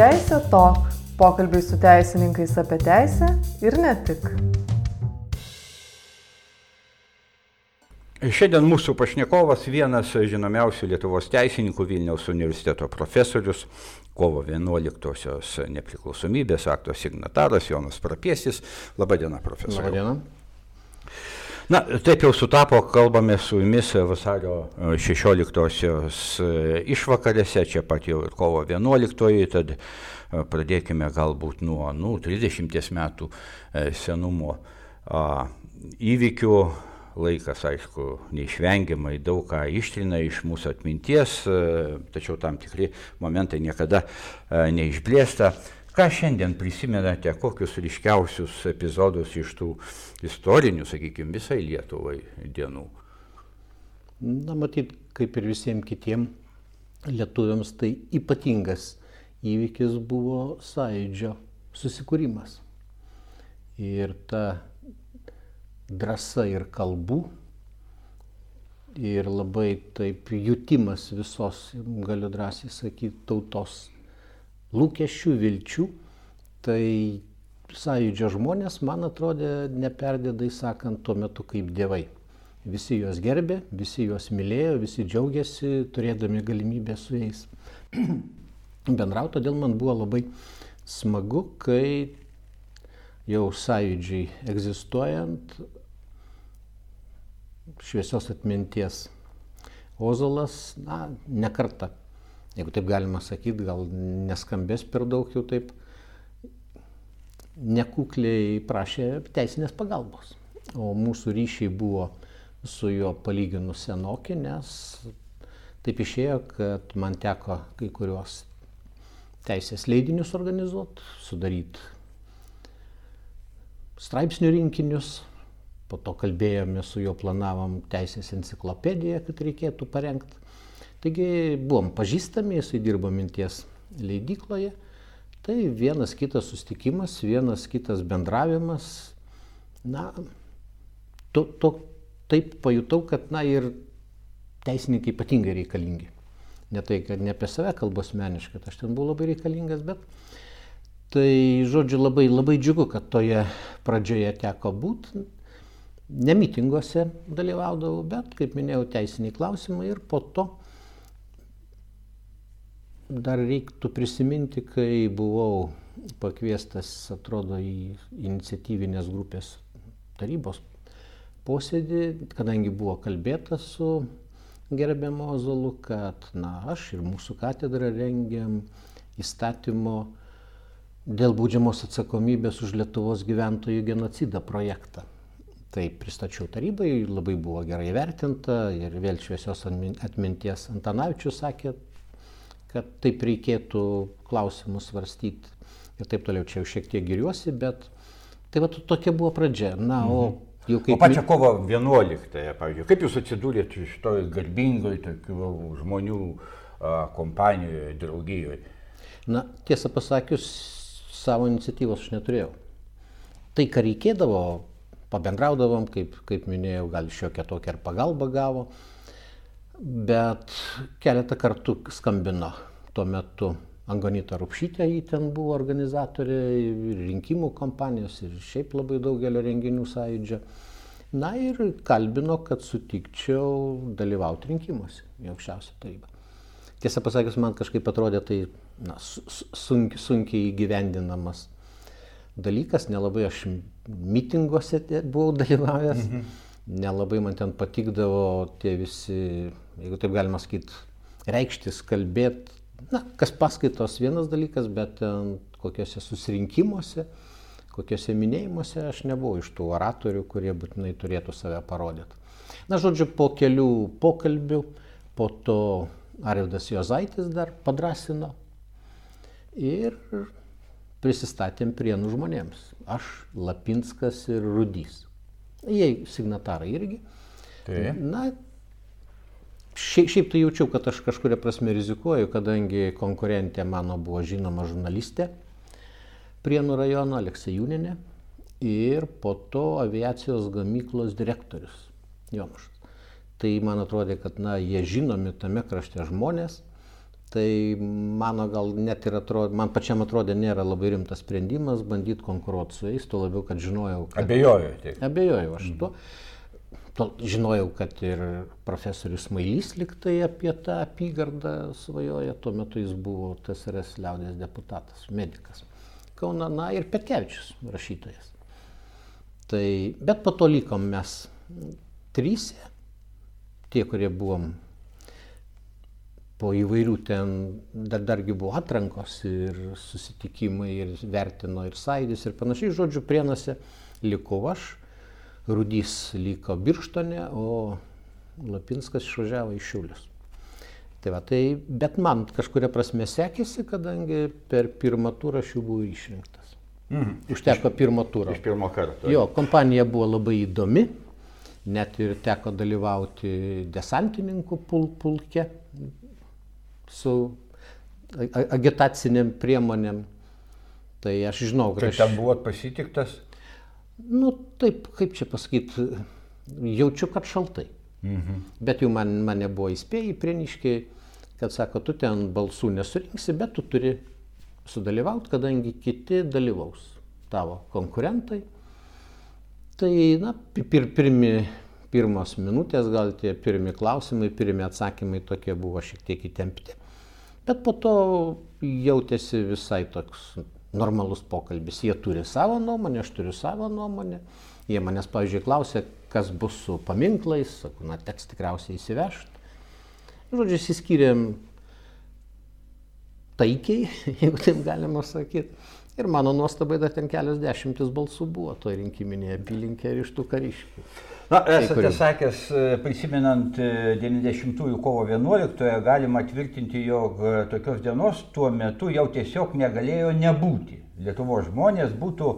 Teisė Tok - pokalbiai su teisininkais apie teisę ir ne tik. Šiandien mūsų pašnekovas vienas žinomiausių Lietuvos teisininkų Vilniaus universiteto profesorius, kovo 11-osios nepriklausomybės akto signataras Jonas Prapiesis. Labadiena, profesorius. Labadiena. Na, taip jau sutapo, kalbame su jumis vasario 16-osios išvakarėse, čia pat jau ir kovo 11-oji, tad pradėkime galbūt nuo nu, 30 metų senumo įvykių laikas, aišku, neišvengiamai daug ką ištrina iš mūsų atminties, tačiau tam tikri momentai niekada neišblėsta. Ką šiandien prisimenate, kokius ryškiausius epizodus iš tų istorinių, sakykime, visai Lietuvai dienų? Na, matyt, kaip ir visiems kitiems lietuviams, tai ypatingas įvykis buvo sąjūdžio susikūrimas. Ir ta drąsa ir kalbų, ir labai taip jutimas visos, galiu drąsiai sakyti, tautos lūkesčių, vilčių, tai sąjūdžio žmonės, man atrodė, neperdėdai sakant, tuo metu kaip dievai. Visi juos gerbė, visi juos mylėjo, visi džiaugiasi, turėdami galimybę su jais bendrauti. Todėl man buvo labai smagu, kai jau sąjūdžiai egzistuojant, šviesios atminties Ozolas, na, nekarta, jeigu taip galima sakyti, gal neskambės per daug jau taip, nekukliai prašė teisinės pagalbos. O mūsų ryšiai buvo su juo palyginus senoki, nes taip išėjo, kad man teko kai kuriuos teisės leidinius organizuoti, sudaryti straipsnių rinkinius, po to kalbėjome su juo, planavom teisės enciklopediją, kad reikėtų parengti. Taigi buvom pažįstami, jisai dirbo minties leidykloje. Tai vienas kitas sustikimas, vienas kitas bendravimas. Na, to, to, taip pajutau, kad, na, ir teisininkai ypatingai reikalingi. Ne tai, kad ne apie save kalbu asmeniškai, aš ten buvau labai reikalingas, bet tai, žodžiu, labai, labai džiugu, kad toje pradžioje teko būti ne mitinguose dalyvaudavau, bet, kaip minėjau, teisiniai klausimai ir po to dar reiktų prisiminti, kai buvau pakviestas, atrodo, į iniciatyvinės grupės tarybos posėdį, kadangi buvo kalbėta su gerbiamu Ozolu, kad, na, aš ir mūsų katedra rengiam įstatymo dėl būdžiamos atsakomybės už Lietuvos gyventojų genocidą projektą. Tai pristačiau tarybai, labai buvo gerai vertinta ir vėl šviesios atminties Antanavičius sakė, kad taip reikėtų klausimus svarstyti ir taip toliau čia jau šiek tiek giriuosi, bet tai va tokia buvo pradžia. Na, o mhm. jau kaip... O pačią kovo 11-ąją, pavyzdžiui, kaip jūs atsidūrėte šitoj garbingoj tokių žmonių a, kompanijoje, draugijoje? Na, tiesą pasakius, savo iniciatyvos aš neturėjau. Tai, ką reikėdavo, pabendraudavom, kaip, kaip minėjau, gal iš jo kitokią ir pagalbą gavo, bet keletą kartų skambino tuo metu Angonita Rupšytė, jį ten buvo organizatorė ir rinkimų kampanijos ir šiaip labai daugelio renginių sąjūdžio. Na ir kalbino, kad sutikčiau dalyvauti rinkimuose į aukščiausią tarybą. Tiesą pasakius, man kažkaip atrodė tai na, sunkiai, sunkiai įgyvendinamas dalykas, nelabai aš mitinguose buvau dalyvavęs, mhm. Nelabai man ten patikdavo tie visi, jeigu taip galima sakyti, reikštis, kalbėti. Na, kas paskaitos vienas dalykas, bet ten kokiuose susirinkimuose, kokiuose minėjimuose aš nebuvau iš tų oratorių, kurie būtinai turėtų save parodyti. Na, žodžiu, po kelių pokalbių, po to Arvidas Jozaitis dar padrasino ir prisistatėm prienų žmonėms. Aš, Lapinskas ir Rudys. Jie signatarai irgi. Tai. Na, šiaip, šiaip tai jaučiau, kad aš kažkuria prasme rizikuoju, kadangi konkurentė mano buvo žinoma žurnalistė Prienų rajono Aleksejūninė ir po to aviacijos gamyklos direktorius Jonušas. Tai man atrodė, kad na, jie žinomi tame krašte žmonės Tai mano gal net ir atrodo, man pačiam atrodė nėra labai rimtas sprendimas bandyti konkuruoti su jais, tuo labiau, kad žinojau, kad... Abejoju. Tai. Abejojau aš tuo. tuo. Žinojau, kad ir profesorius Mailys liktai apie tą apygardą svajoja, tuo metu jis buvo TSRS liaudės deputatas, medikas. Kauna, na ir Petkevičius, rašytojas. Tai, bet po to likom mes trys, tie, kurie buvom po įvairių ten, dar, dargi buvo atrankos ir susitikimai, ir vertino ir sąjūdis ir panašiai, žodžiu, prienuose liko aš, Rudys liko Birštone, o Lapinskas išvažiavo į Šiulius. Tai va, tai, bet man kažkuria prasme sekėsi, kadangi per pirmą turą aš jau buvau išrinktas. Mm. Užteko pirmo turo. Iš pirmo karto. Jo, kompanija buvo labai įdomi, net ir teko dalyvauti desantininkų pul pulke, su agitaciniam priemonėm. Tai aš žinau, kad... Kaip aš... ten buvot pasitiktas? Nu, taip, kaip čia pasakyti, jaučiu, kad šaltai. Mhm. Bet jau man, mane buvo įspėjai prieniškiai, kad sako, tu ten balsų nesurinksi, bet tu turi sudalyvauti, kadangi kiti dalyvaus tavo konkurentai. Tai, na, pir, pirmi, pirmos minutės, gal tie pirmi klausimai, pirmi atsakymai tokie buvo šiek tiek įtempti. Bet po to jautėsi visai toks normalus pokalbis. Jie turi savo nuomonę, aš turiu savo nuomonę. Jie manęs, pavyzdžiui, klausė, kas bus su paminklais, sakau, na, teks tikriausiai įsivežti. Žodžiu, įsiskyrėm taikiai, jeigu taip galima sakyti. Ir mano nuostabai dar ten kelios dešimtis balsų buvo to rinkiminėje apylinkėje ir iš tų kariškių. Na, esate sakęs, e, prisimenant 90-ųjų e, kovo 11-ąją, galima tvirtinti, jog e, tokios dienos tuo metu jau tiesiog negalėjo nebūti. Lietuvos žmonės būtų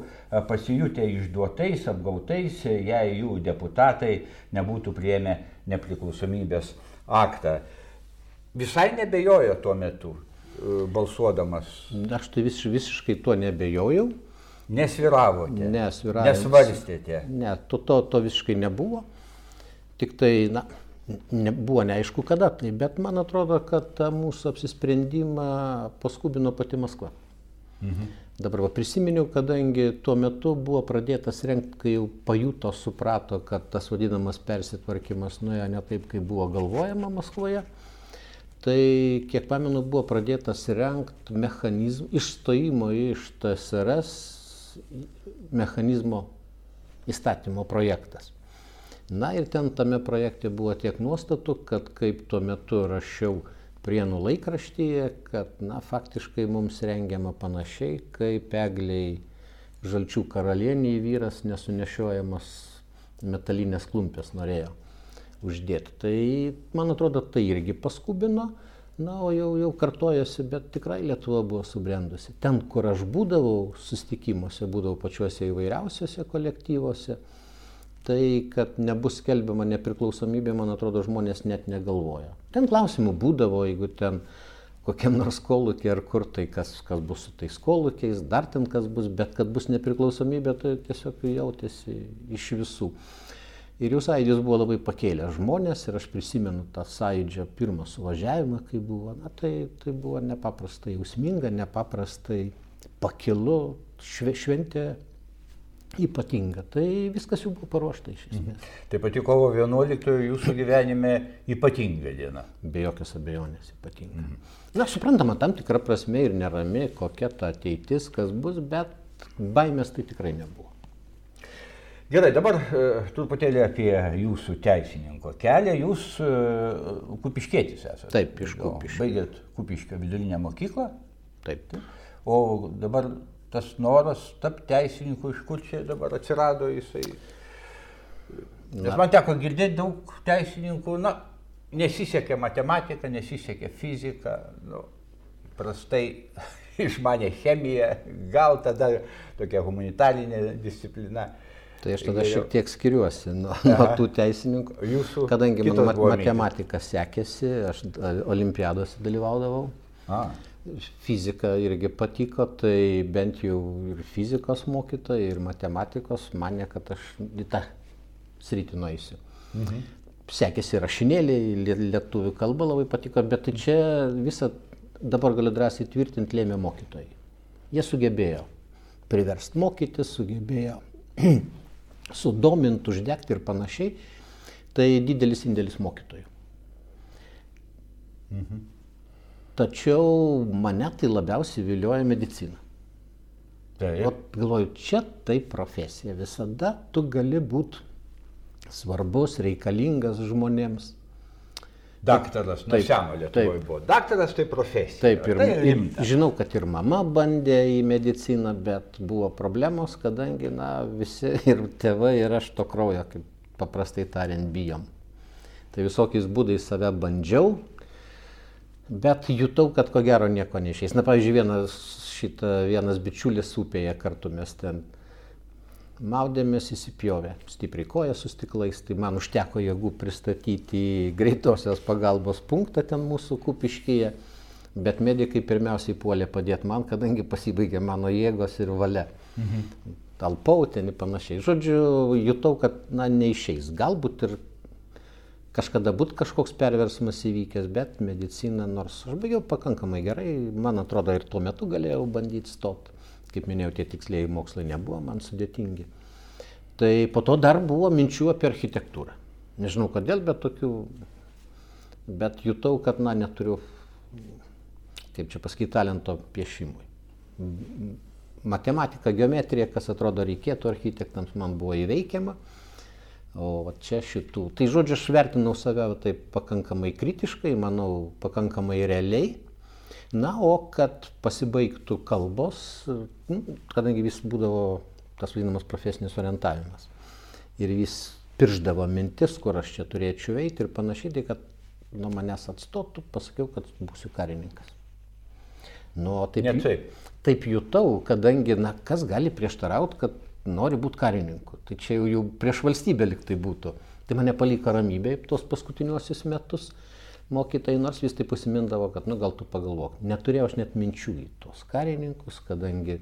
pasijutę išduotais, apgautais, jei jų deputatai nebūtų prieėmę nepriklausomybės aktą. Visai nebejojo tuo metu balsuodamas. Aš tai vis, visiškai tuo nebejojau. Nesviravote. Nesviravote. Nesvarstėte. Ne, to, to, to visiškai nebuvo. Tik tai, na, ne, buvo neaišku kada tai, bet man atrodo, kad mūsų apsisprendimą paskubino pati Maskva. Mhm. Dabar va, prisiminiau, kadangi tuo metu buvo pradėtas renkti, kai jau pajuto, suprato, kad tas vadinamas persitvarkymas nuėjo ne taip, kaip buvo galvojama Maskvoje. Tai, kiek pamenu, buvo pradėtas renkti mechanizmą išstojimo iš TSRS mechanizmo įstatymo projektas. Na ir ten tame projekte buvo tiek nuostatų, kad kaip tuo metu rašiau Prienų laikraštyje, kad, na, faktiškai mums rengiama panašiai, kaip egliai žalčių karalieniai vyras nesunešiojamas metalinės klumpės norėjo uždėti. Tai, man atrodo, tai irgi paskubino. Na, o jau, jau kartojasi, bet tikrai Lietuva buvo subrendusi. Ten, kur aš būdavau susitikimuose, būdavau pačiuose įvairiausiuose kolektyvuose, tai, kad nebus skelbiama nepriklausomybė, man atrodo, žmonės net negalvoja. Ten klausimų būdavo, jeigu ten kokiam nors kolūkiai ar kur, tai kas, kas bus su tais kolūkiais, dar ten kas bus, bet kad bus nepriklausomybė, tai tiesiog jautėsi iš visų. Ir jų sąjūdis buvo labai pakėlęs žmonės ir aš prisimenu tą sąjūdžio pirmą suvažiavimą, kai buvo, na tai, tai buvo nepaprastai jausminga, nepaprastai pakilu, šve, šventė ypatinga. Tai viskas jau buvo paruošta iš esmės. Mhm. Tai pati kovo 11 jūsų gyvenime ypatinga diena. Be jokios abejonės ypatinga. Mhm. Na, suprantama, tam tikra prasme ir nerami, kokia ta ateitis, kas bus, bet baimės tai tikrai nebuvo. Gerai, dabar e, truputėlį apie jūsų teisininko kelią. Jūs e, kupiškėtis esate. Taip, iš kupiškio. Baigėt kupiškio vidurinę mokyklą. Taip. taip. O dabar tas noras tapti teisininku, iš kur čia dabar atsirado jisai? Nes man teko girdėti daug teisininkų, na, nesisekė matematika, nesisekė fizika, nu, prastai išmanė chemiją, gal tada tokia humanitarinė disciplina. Tai aš tada šiek tiek skiriuosi nuo, nuo tų teisininkų, Jūsų kadangi man mat, matematika sekėsi, aš olimpiadose dalyvaudavau. A. Fizika irgi patiko, tai bent jau ir fizikos mokytojai, ir matematikos mane, kad aš į tą sritį nueisiu. Mhm. Sekėsi rašinėliai, lietuvių kalba labai patiko, bet tai čia visa dabar galiu drąsiai tvirtinti, lėmė mokytojai. Jie sugebėjo priversti mokytis, sugebėjo sudominti, uždegti ir panašiai. Tai didelis indėlis mokytojų. Mhm. Tačiau mane tai labiausiai vilioja medicina. Taip. O galvoju, čia tai profesija. Visada tu gali būti svarbus, reikalingas žmonėms. Daktaras, nuo seno Lietuvoje buvo. Daktaras tai profesija. Taip, ir, tai ir rimta. žinau, kad ir mama bandė į mediciną, bet buvo problemos, kadangi na, visi ir tėvai, ir aš to kraujo, kaip paprastai tariant, bijom. Tai visokiais būdais save bandžiau, bet jutau, kad ko gero nieko neišeis. Na, pavyzdžiui, vienas, šita, vienas bičiulis upėje kartu mes ten maudėmės įsipjovę stipriai koją su stiklais, tai man užteko jėgų pristatyti į greitosios pagalbos punktą ten mūsų kupiškyje, bet medikai pirmiausiai puolė padėti man, kadangi pasibaigė mano jėgos ir valia. Mhm. Talpau ten ir panašiai. Žodžiu, jutau, kad na, neišeis. Galbūt ir kažkada būtų kažkoks perversmas įvykęs, bet medicina, nors aš baigiau pakankamai gerai, man atrodo ir tuo metu galėjau bandyti stoti. Kaip minėjau, tie tikslėjai mokslai nebuvo man sudėtingi. Tai po to dar buvo minčių apie architektūrą. Nežinau kodėl, bet tokių, bet jutau, kad, na, neturiu, kaip čia pasakyti, talento piešimui. Matematika, geometrija, kas atrodo reikėtų architektams, man buvo įveikiama. O čia šitų. Tai žodžiu, aš vertinau save taip pakankamai kritiškai, manau, pakankamai realiai. Na, o kad pasibaigtų kalbos, nu, kadangi vis būdavo tas vadinamas profesinis orientavimas. Ir vis pirždavo mintis, kur aš čia turėčiau eiti ir panašiai, tai kad nuo manęs atstotų, pasakiau, kad būsiu karininkas. Nu, o taip, Ne taip. taip jutau, kadangi, na, kas gali prieštarauti, kad nori būti karininku. Tai čia jau, jau prieš valstybę liktai būtų. Tai mane paliko ramybėje tuos paskutiniuosius metus mokytojai, nors vis taip pasimindavo, kad, nu, gal tu pagalvok. Neturėjau aš net minčių į tuos karininkus, kadangi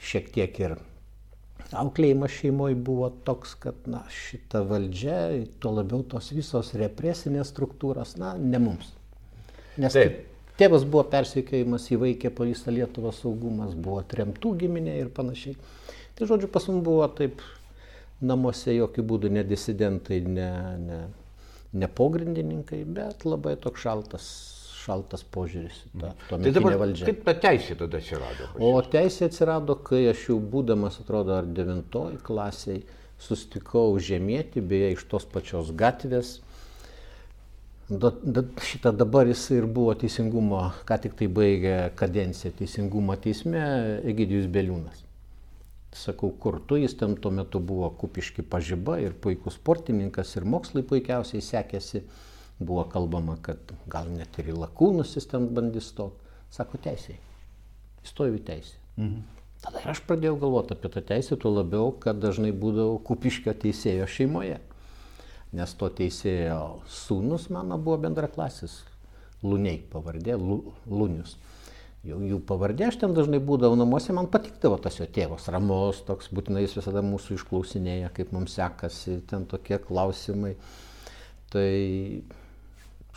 šiek tiek ir auklėjimas šeimoje buvo toks, kad, na, šita valdžia, tuo labiau tos visos represinės struktūros, na, ne mums. Nes Taip. Tėvas buvo persikėjimas įvaikė po visą Lietuvą saugumas, buvo tremtų giminė ir panašiai. Tai žodžiu, pas mus buvo taip namuose jokių būdų ne disidentai, ne, ne, ne pogrindininkai, bet labai toks šaltas, šaltas požiūris į tą Tai tuometinę dabar valdžią. kaip ta teisė tada atsirado? pas O teisė atsirado, kai aš jau būdamas, atrodo, ar devintoj klasiai, sustikau žemėti, beje, iš tos pačios gatvės. Da, da, šitą dabar jis ir buvo teisingumo, ką tik tai baigė kadenciją teisingumo teisme, Egidijus Beliūnas. Sakau, kur tu, jis ten tuo metu buvo kupiški pažyba ir puikus sportininkas ir mokslai puikiausiai sekėsi. Buvo kalbama, kad gal net ir į lakūnus jis ten bandys stot. Sako, teisėjai. Įstojau į teisę. Mhm. Tada ir aš pradėjau galvoti apie tą teisę, tuo labiau, kad dažnai būdavau kupiškio teisėjo šeimoje. Nes to teisėjo sūnus mano buvo bendraklasis. Luniai pavardė, Lu, Lunius. Jau jų pavardė, aš ten dažnai būdavau namuose, man patikdavo tas jo tėvas, ramus, toks būtinai jis visada mūsų išklausinėja, kaip mums sekasi, ten tokie klausimai. Tai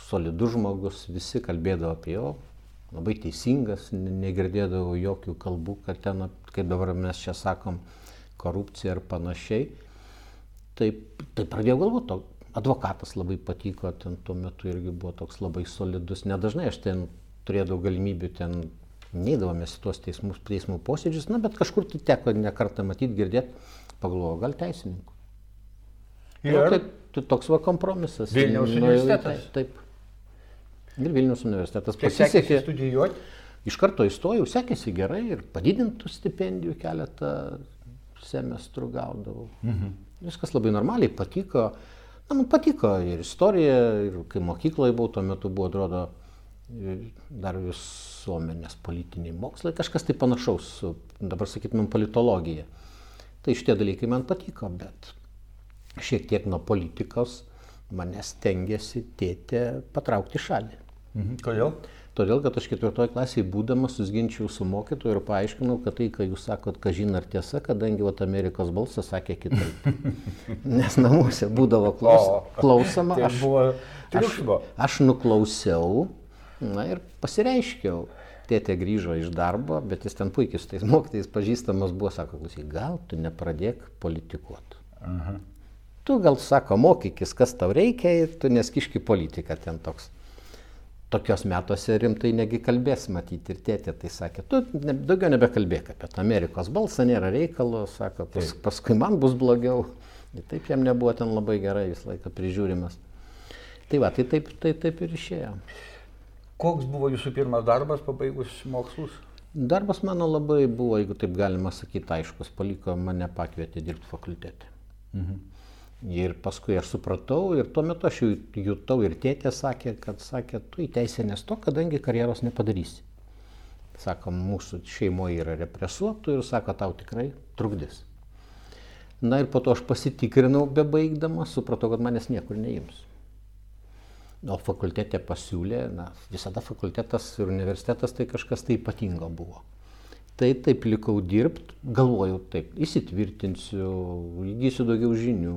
solidus žmogus, visi kalbėdavo apie jo, labai teisingas, ne- negirdėdavau jokių kalbų, kad ten, kaip dabar mes čia sakom, korupcija ar panašiai. Taip, tai pradėjau galvoti, advokatas labai patiko, ten tuo metu irgi buvo toks labai solidus. Nedažnai aš ten turėdavau galimybių ten, neįdavomės į tuos teismus, teismų posėdžius, na, bet kažkur tai teko nekartą matyti, girdėti, pagalvojau, gal teisininkų. Ir? Nu, tai, tai toks va kompromisas. Vilniaus Nuėjau į universitetas? tai- Taip. Ir Vilnius universitetas pasisekė. studijuoti? Iš karto įstojau, sekėsi gerai ir padidintų stipendijų keletą semestrų gaudavau. Mhm. Viskas labai normaliai patiko. Na, man patiko ir istorija, ir kai mokykloje buvau, tuo metu buvo, atrodo, dar visuomenės politiniai mokslai, kažkas tai panašaus, su, dabar sakytumėm, politologija. Tai šitie dalykai man patiko, bet šiek tiek nuo politikos manęs tengiasi tėtė patraukti šalį. Mhm. Kodėl? Todėl, kad aš ketvirtoje klasėje būdamas susginčiau su mokytoju ir paaiškinau, kad tai, ką jūs sakot, kažin ar tiesa, kadangi vat, Amerikos balsas sakė kitaip. Nes namuose būdavo klaus, klausoma, tai aš, buvo aš, aš nuklausiau Na ir pasireiškiau. Tėtė grįžo iš darbo, bet jis ten puikiai su tais mokytais pažįstamas buvo, sako, klausyk, gal tu nepradėk politikuoti. Aha. Tu gal sako, mokykis, kas tau reikia tu neskiški politiką ten toks. Tokios metuose rimtai negi kalbės matyti ir tėtė tai sakė, tu ne, daugiau nebekalbėk apie tą Amerikos balsą, nėra reikalo, sako, pas, paskui man bus blogiau. Ir taip jam nebuvo ten labai gerai visą laiką prižiūrimas. Tai va, tai taip, tai taip ir išėjo. Koks buvo jūsų pirmas darbas pabaigus mokslus? Darbas mano labai buvo, jeigu taip galima sakyti, aiškus, paliko mane pakvietė dirbti fakultete. Mhm. Ir paskui aš supratau ir tuo metu aš jutau ir tėtė sakė, kad sakė, tu į teisę nesto, kadangi karjeros nepadarysi. Sako, mūsų šeimoje yra represuotų ir sako, tau tikrai trukdys. Na ir po to aš pasitikrinau bebaigdamas, supratau, kad manęs niekur neims. O fakultete pasiūlė, na, visada fakultetas ir universitetas tai kažkas tai ypatingo buvo. Tai taip likau dirbti, galvojau taip, įsitvirtinsiu, įgysiu daugiau žinių.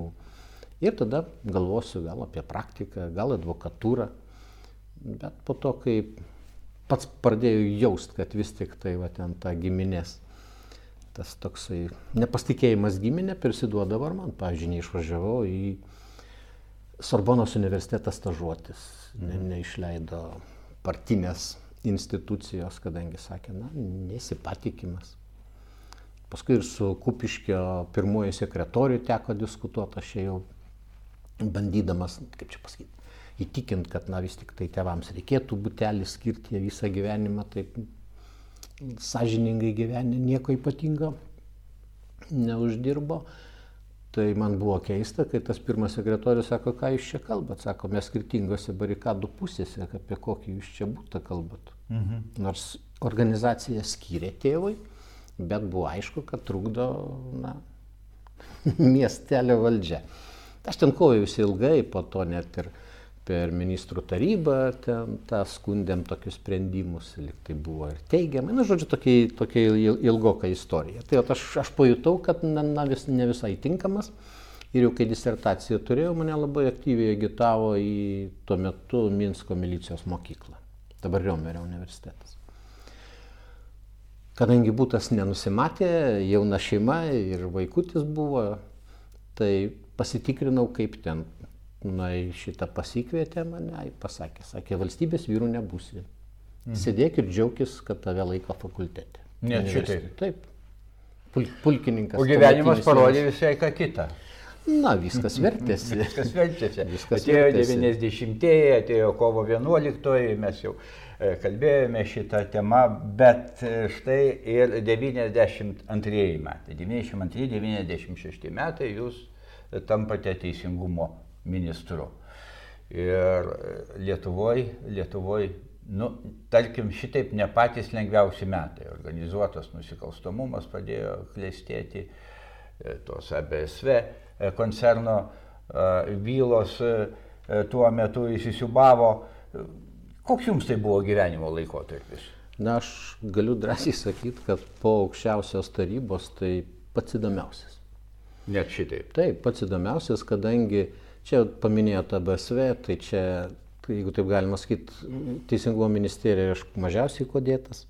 Ir tada galvosiu gal apie praktiką, gal advokatūrą. Bet po to, kai pats pradėjau jaust, kad vis tik tai va ten ta giminės, tas toksai nepasitikėjimas giminė persiduodavo ir man, pavyzdžiui, neišvažiavau į Sorbonos universitetas stažuotis, ne, neišleido partinės institucijos, kadangi sakė, na, nesipatikimas. Paskui ir su Kupiškio pirmojo sekretoriu teko diskutuoti, aš jau bandydamas, kaip čia pasakyti, įtikint, kad na vis tik tai tėvams reikėtų būtelį skirti visą gyvenimą, taip sąžiningai gyvenę, nieko ypatingo neuždirbo. Tai man buvo keista, kai tas pirmas sekretorius sako, ką jūs čia kalbat. Sako, mes skirtingose barikadų pusėse, apie kokį jūs čia būtą kalbat. Mhm. Nors organizacija skyrė tėvui, bet buvo aišku, kad trukdo na, miestelio valdžia. Aš ten kovėjausi ilgai, po to net ir per ministrų tarybą ten tą skundėm tokius sprendimus, lyg tai buvo ir teigiamai, nu, žodžiu, tokia, tokia ilgoka istorija. Tai aš, aš pajutau, kad na, na, vis, ne visai tinkamas ir jau kai disertaciją turėjau, mane labai aktyviai agitavo į tuo metu Minsko milicijos mokyklą, dabar Riomerio universitetas. Kadangi būtas nenusimatė, jauna šeima ir vaikutis buvo, tai pasitikrinau, kaip ten na, šitą pasikvietė mane, pasakė, sakė, valstybės vyrų nebūsi. Mhm. Sėdėk ir džiaugis, kad tave laiko fakultete. Ne, šitai. Taip. Pul pulkininkas. O gyvenimas parodė visai ką kitą. Na, viskas vertėsi. viskas vertėsi. Viskas atėjo vertėsi. 90-ieji, atėjo kovo 11-oji, mes jau e, kalbėjome šitą temą, bet e, štai ir 92 metai, 92-96 metai jūs tampate teisingumo ministru. Ir Lietuvoje, Lietuvoje, nu, tarkim, šitaip ne patys lengviausi metai. Organizuotas nusikalstamumas pradėjo klėstėti, e, tos ABSV e, koncerno e, bylos tuo metu įsisiubavo. Koks jums tai buvo gyvenimo laikotarpis? Na, aš galiu drąsiai sakyti, kad po aukščiausios tarybos tai pats įdomiausias. Net šitaip. Taip, pats įdomiausias, kadangi uh, Čia paminėjote BSV, tai čia, tai jeigu taip galima sakyti, Teisingumo ministerija aš mažiausiai kodėtas,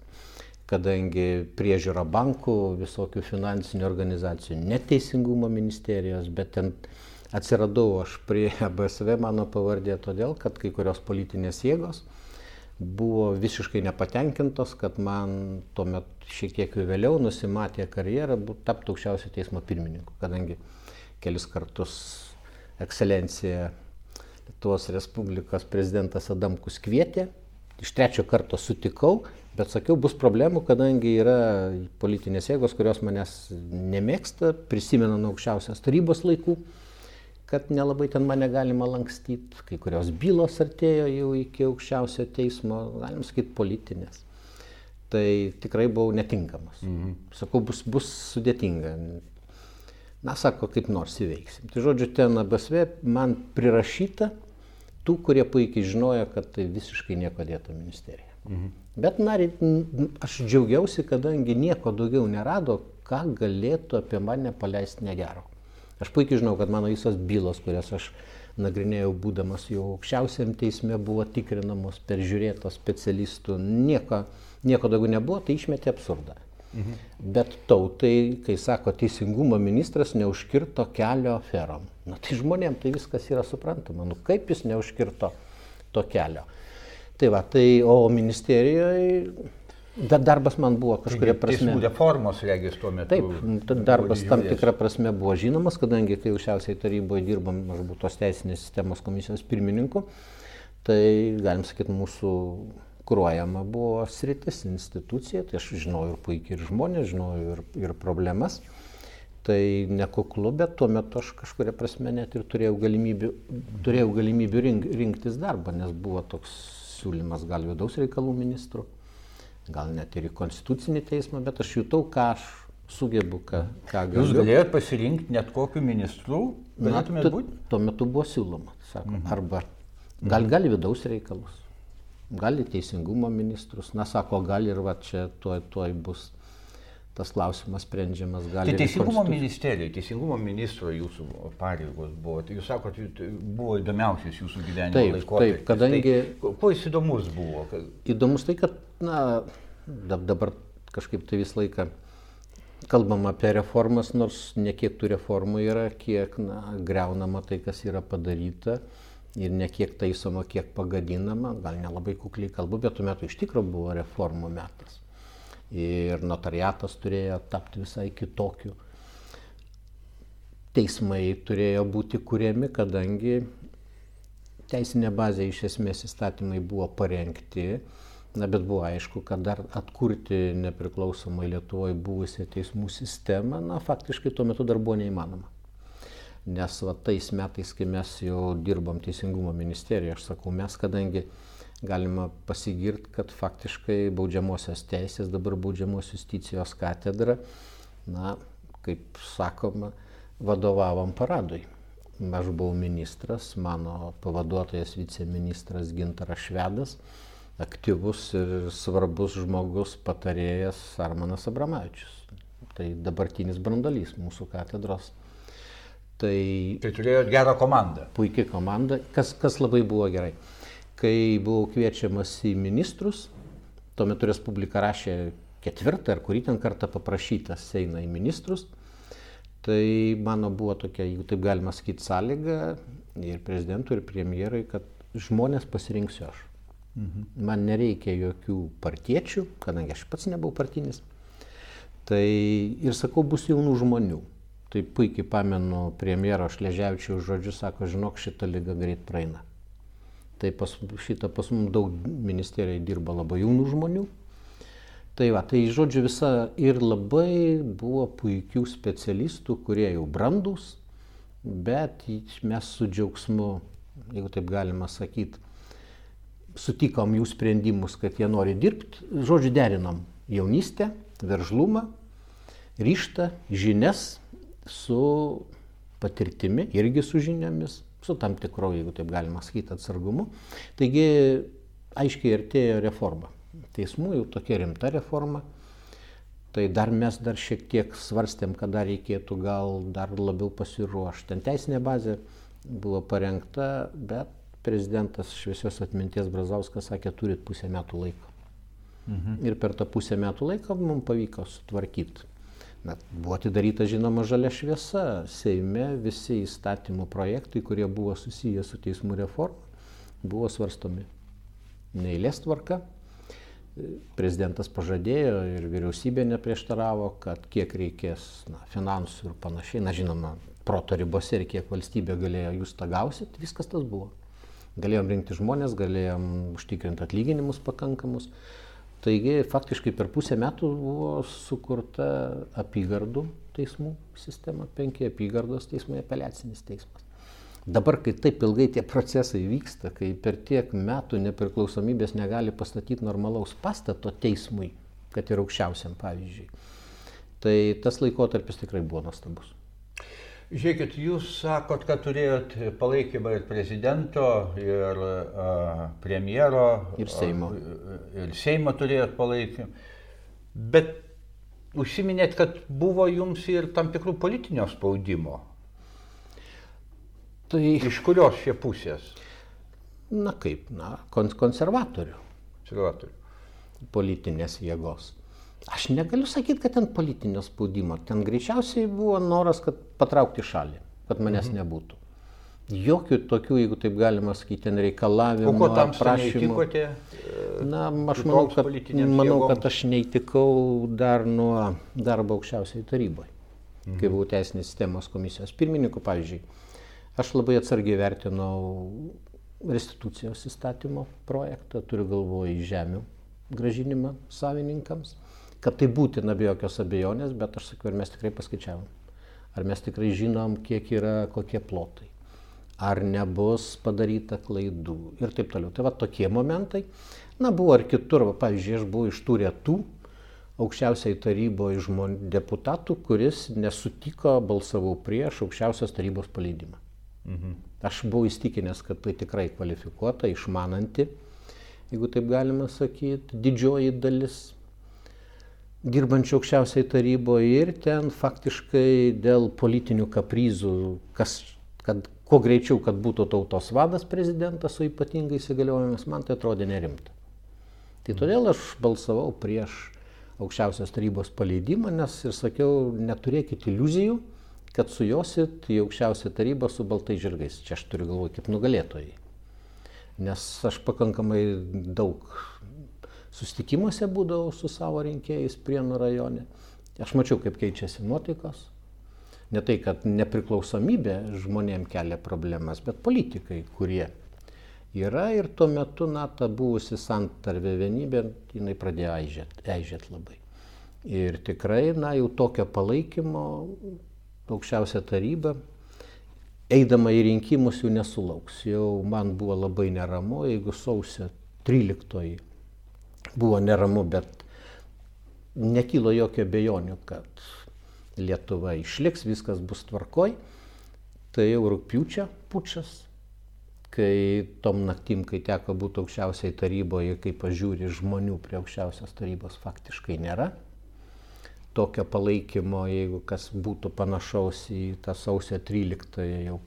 kadangi priežiūra bankų, visokių finansinių organizacijų, neteisingumo ministerijos, bet ten atsiradau aš prie BSV mano pavardė todėl, kad kai kurios politinės jėgos buvo visiškai nepatenkintos, kad man tuomet šiek tiek vėliau nusimatė karjerą tapti aukščiausio teismo pirmininku, kadangi kelis kartus ekscelencija Lietuvos Respublikos prezidentas Adamkus kvietė, iš trečio karto sutikau, bet sakiau, bus problemų, kadangi yra politinės jėgos, kurios manęs nemėgsta, prisimena nuo aukščiausios tarybos laikų, kad nelabai ten mane galima lankstyti, kai kurios bylos artėjo jau iki aukščiausio teismo, galim sakyti, politinės. Tai tikrai buvau netinkamas. Mhm. Sakau, bus, bus sudėtinga. Na, sako, kaip nors įveiksim. Tai žodžiu, ten ABSV man prirašyta tų, kurie puikiai žinojo, kad tai visiškai nieko dėta ministerija. Mhm. Bet, na, aš džiaugiausi, kadangi nieko daugiau nerado, ką galėtų apie mane paleisti negero. Aš puikiai žinau, kad mano visos bylos, kurias aš nagrinėjau būdamas jau aukščiausiam teisme, buvo tikrinamos, peržiūrėtos specialistų, nieko, nieko daugiau nebuvo, tai išmetė absurdą. Mhm. Bet tautai, kai sako, teisingumo ministras neužkirto kelio aferom. Na tai žmonėm tai viskas yra suprantama. Nu kaip jis neužkirto to kelio. Tai va, tai, o ministerijoje Bet darbas man buvo kažkuria prasme. Teismų reformos regis tuo metu. Taip, darbas tam tikrą prasme buvo žinomas, kadangi kai aukščiausiai taryboje dirbam, aš buvau tos teisinės sistemos komisijos pirmininku, tai galim sakyti, mūsų kruojama buvo sritis, institucija, tai aš žinojau ir puikiai ir žmonės, žinojau ir, ir problemas. Tai nekuklu, bet tuo metu aš kažkuria prasme net ir turėjau galimybių, turėjau galimybių rink, rinktis darbą, nes buvo toks siūlymas gal vidaus reikalų ministrų, gal net ir į konstitucinį teismą, bet aš jutau, ką aš sugebu, ką, ką galiu. Jūs galėjote pasirinkti net kokiu ministru, galėtumėte būti? Tuo metu buvo siūloma, sako, mhm. arba gal, gal vidaus reikalus gali teisingumo ministrus, na sako, gali ir va čia tuoj, tuoj bus tas klausimas sprendžiamas. Tai teisingumo ministerija, teisingumo ministro jūsų pareigos buvo, tai jūs sakot, buvo įdomiausias jūsų gyvenimo taip, laikotarpis. Taip, kadangi... Tai, kuo jis įdomus buvo? Įdomus tai, kad, na, dabar kažkaip tai visą laiką kalbam apie reformas, nors nekiek tų reformų yra, kiek, na, greunama tai, kas yra padaryta ir ne kiek taisoma, kiek pagadinama, gal nelabai kukliai kalbu, bet tuo metu iš tikrųjų buvo reformų metas. Ir notariatas turėjo tapti visai kitokiu. Teismai turėjo būti kuriami, kadangi teisinė bazė iš esmės įstatymai buvo parengti, na, bet buvo aišku, kad dar atkurti nepriklausomai Lietuvoje buvusią teismų sistemą, na, faktiškai tuo metu dar buvo neįmanoma nes va tais metais, kai mes jau dirbom Teisingumo ministerijoje, aš sakau mes, kadangi galima pasigirti, kad faktiškai baudžiamosios teisės, dabar baudžiamos justicijos katedra, na, kaip sakoma, vadovavom paradui. Aš buvau ministras, mano pavaduotojas viceministras Gintaras Švedas, aktyvus ir svarbus žmogus patarėjas Armanas Abramavičius. Tai dabartinis brandolys mūsų katedros Tai, tai turėjot gerą komandą. Puikiai komanda, kas, kas labai buvo gerai. Kai buvau kviečiamas į ministrus, tuo metu Respublika rašė ketvirtą ar kurį ten kartą paprašytas eina į ministrus, tai mano buvo tokia, jeigu taip galima sakyti, sąlyga ir prezidentui, ir premjerai, kad žmonės pasirinksiu aš. Mhm. Man nereikia jokių partiečių, kadangi aš pats nebuvau partinis. Tai ir sakau, bus jaunų žmonių. Tai puikiai pamenu premjero Šležiavičių žodžius, sako, žinok, šitą lygą greit praeina. Tai pas, šitą pas mums daug ministerijai dirba labai jaunų žmonių. Tai va, tai žodžiu visa ir labai buvo puikių specialistų, kurie jau brandus, bet mes su džiaugsmu, jeigu taip galima sakyti, sutikom jų sprendimus, kad jie nori dirbti, žodžiu derinom jaunystę, veržlumą, ryštą, žinias su patirtimi, irgi su žiniomis, su tam tikro, jeigu taip galima sakyti, atsargumu. Taigi aiškiai artėjo reforma. Teismų jau tokia rimta reforma. Tai dar mes dar šiek tiek svarstėm, kada reikėtų gal dar labiau pasiruošti. Ten teisinė bazė buvo parengta, bet prezidentas šviesios atminties Brazauskas sakė, turit pusę metų laiko. Mhm. Ir per tą pusę metų laiko mums pavyko sutvarkyti Na, buvo atidaryta žinoma žalia šviesa. Seime visi įstatymų projektai, kurie buvo susiję su teismų reforma, buvo svarstomi. Neįlės tvarka. Prezidentas pažadėjo ir vyriausybė neprieštaravo, kad kiek reikės na, finansų ir panašiai, na žinoma, proto ribose ir kiek valstybė galėjo, jūs tą gausit, viskas tas buvo. Galėjom rinkti žmonės, galėjom užtikrinti atlyginimus pakankamus. Taigi faktiškai per pusę metų buvo sukurta apygardų teismų sistema, penki apygardos teismai, apeliacinis teismas. Dabar, kai taip ilgai tie procesai vyksta, kai per tiek metų nepriklausomybės negali pastatyti normalaus pastato teismui, kad ir aukščiausiam pavyzdžiui, tai tas laikotarpis tikrai buvo nuostabus. Žiūrėkit, jūs sakot, kad turėjot palaikymą ir prezidento, ir uh, premjero. Ir Seimo. Uh, ir Seimo turėjot palaikymą. Bet užsiminėt, kad buvo jums ir tam tikrų politinio spaudimo. Tai, Iš kurios šie pusės? na kaip, na, kon konservatorių Konservatorių. politinės jėgos. Aš negaliu sakyti, kad ten politinio spaudimo. Ten greičiausiai buvo noras, kad patraukti šalį, kad manęs mhm. nebūtų. Jokių tokių, jeigu taip galima sakyti, ten reikalavimų. O ko tam prašymų. neįtikote? Na, aš manau, kad, manau, kad aš neįtikau dar nuo darbo aukščiausiai taryboje, mhm. kai buvau teisinės sistemos komisijos pirmininku, pavyzdžiui. Aš labai atsargiai vertinau restitucijos įstatymo projektą, turiu galvoje žemių gražinimą savininkams, kad tai būtina be jokios abejonės, bet aš sakiau, ar mes tikrai paskaičiavom, ar mes tikrai žinom, kiek yra kokie plotai, ar nebus padaryta klaidų ir taip toliau. Tai va tokie momentai. Na, buvo ir kitur, va, pavyzdžiui, aš buvau iš tų retų aukščiausiai taryboje žmonių deputatų, kuris nesutiko, balsavau prieš aukščiausios tarybos paleidimą. Mhm. Aš buvau įstikinęs, kad tai tikrai kvalifikuota, išmananti, jeigu taip galima sakyti, didžioji dalis dirbančių aukščiausiai taryboje ir ten faktiškai dėl politinių kaprizų, kas, kad kuo greičiau, kad būtų tautos vadas prezidentas su ypatingai įsigaliojimas, man tai atrodė nerimta. Tai todėl aš balsavau prieš aukščiausios tarybos paleidimą, nes ir sakiau, neturėkit iliuzijų, kad sujosit į aukščiausią tarybą su baltai žirgais. Čia aš turiu galvoje kaip nugalėtojai. Nes aš pakankamai daug susitikimuose būdavau su savo rinkėjais Prienų rajone. Aš mačiau, kaip keičiasi nuotaikos. Ne tai, kad nepriklausomybė žmonėm kelia problemas, bet politikai, kurie yra ir tuo metu, na, ta buvusi santarvė vienybė, jinai pradėjo aižėt, aižėt labai. Ir tikrai, na, jau tokio palaikymo aukščiausia taryba, eidama į rinkimus jų nesulauks. Jau man buvo labai neramu, jeigu sausio 13 buvo neramu, bet nekylo jokio bejonių, kad Lietuva išliks, viskas bus tvarkoj. Tai jau rūpiučio pučas, kai tom naktim, kai teko būti aukščiausiai taryboje, kai pažiūri žmonių prie aukščiausios tarybos faktiškai nėra. Tokio palaikymo, jeigu kas būtų panašaus į tą sausio 13 jau